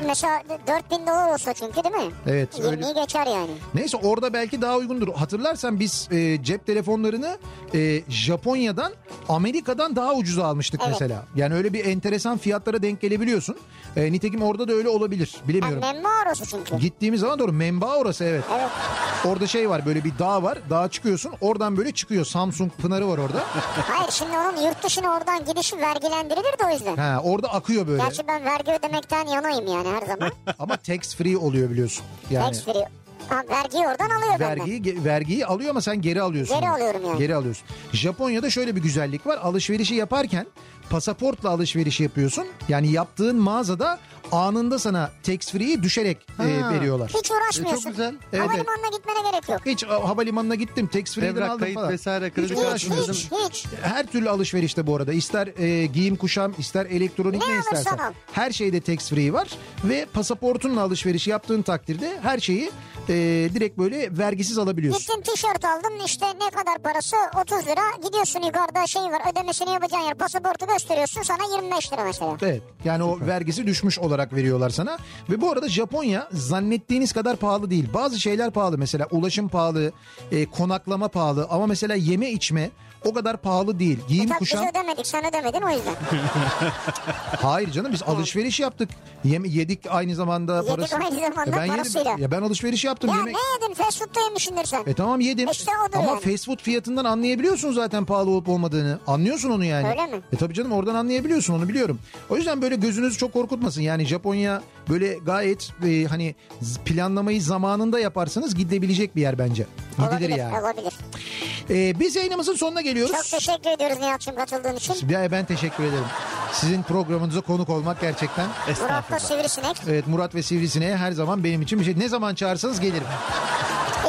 mesela 4000 dolar olsa çünkü değil mi? Evet, öyle. 20'yi geçer yani. Neyse orada belki daha uygundur. Hatırlarsan biz e, cep telefonlarını e, Japonya'dan Amerika'dan daha ucuza almıştık Evet. mesela. Yani öyle bir enteresan fiyatlara denk gelebiliyorsun. E, nitekim orada da öyle olabilir. Yani Bilemiyorum. memma orası çünkü. Gittiğimiz zaman doğru menba orası evet. Evet. Orada şey var böyle bir dağ var. Dağa çıkıyorsun oradan böyle çıkıyor. Samsung pınarı var orada. Hayır şimdi onun yurt dışına oradan gidişi vergilendirilir de o yüzden. Ha, orada akıyor böyle. Gerçi ben vergi ödemekten yanayım yani her zaman. Ama tax free oluyor biliyorsun. Yani Tax free. Ha, vergiyi oradan alıyor benden. vergiyi ge- vergiyi alıyor ama sen geri alıyorsun. Geri alıyorum yani. Geri alıyorsun. Japonya'da şöyle bir güzellik var. Alışverişi yaparken pasaportla alışveriş yapıyorsun. Yani yaptığın mağazada anında sana tax free'yi düşerek e, veriyorlar. Hiç uğraşmıyorsun. E, çok güzel. Evet, Havalimanına gitmene gerek yok. Hiç havalimanına gittim tax free'den aldım kayıt falan. vesaire kredi Hiç uğraşmıyorsun. hiç, hiç. Her türlü alışverişte bu arada. İster e, giyim kuşam, ister elektronik Ne ne, istersen. al. Her şeyde tax free var. Ve pasaportunla alışveriş yaptığın takdirde her şeyi e, direkt böyle vergisiz alabiliyorsun. Gittin tişört aldın işte ne kadar parası 30 lira gidiyorsun yukarıda şey var ödemesini yapacağın yer pasaportu gösteriyorsun sana 25 lira mesela. Evet yani o vergisi düşmüş olarak veriyorlar sana. Ve bu arada Japonya zannettiğiniz kadar pahalı değil. Bazı şeyler pahalı mesela ulaşım pahalı, e, konaklama pahalı ama mesela yeme içme o kadar pahalı değil. Giyim Tabii biz kuşam ödemedik sen ödemedin o yüzden. hayır canım biz alışveriş yaptık. Yeme, yedik aynı zamanda Yedik parası. aynı zamanda E ben parasıyla. Yedim. Ya ben alışveriş yaptım. ya yemek... ne yedin fast food'da yemişsindir sen. E tamam yedim. İşte odur Ama yani. fast food fiyatından anlayabiliyorsun zaten pahalı olup olmadığını. Anlıyorsun onu yani. Öyle mi? E tabii canım oradan anlayabiliyorsun onu biliyorum. O yüzden böyle gözünüzü çok korkutmasın. Yani Japonya böyle gayet e, hani planlamayı zamanında yaparsanız gidebilecek bir yer bence. Gidilir olabilir, yani. olabilir. E, biz yayınımızın sonuna geliyoruz. Çok teşekkür ediyoruz Nihat'cığım katıldığın için. Ya ben teşekkür ederim. Sizin programınıza konuk olmak gerçekten. Murat'la Sivrisinek. Evet Murat ve Sivrisine'ye her zaman benim için bir şey. Ne zaman çağırsanız gelirim.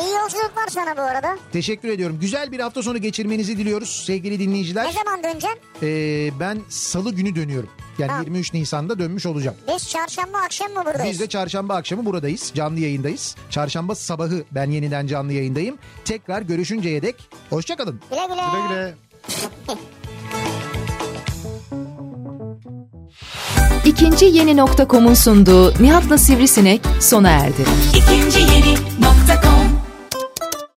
İyi yolculuklar sana bu arada. Teşekkür ediyorum. Güzel bir hafta sonu geçirmenizi diliyoruz sevgili dinleyiciler. Ne zaman döneceksin? Ee, ben salı günü dönüyorum. Yani Ha. 23 Nisan'da dönmüş olacağım. Biz çarşamba akşam mı buradayız? Biz de çarşamba akşamı buradayız. Canlı yayındayız. Çarşamba sabahı ben yeniden canlı yayındayım. Tekrar görüşünceye dek hoşçakalın. Güle güle. Güle güle. İkinci yeni nokta.com'un sunduğu Nihat'la Sivrisinek sona erdi. ikinci yeni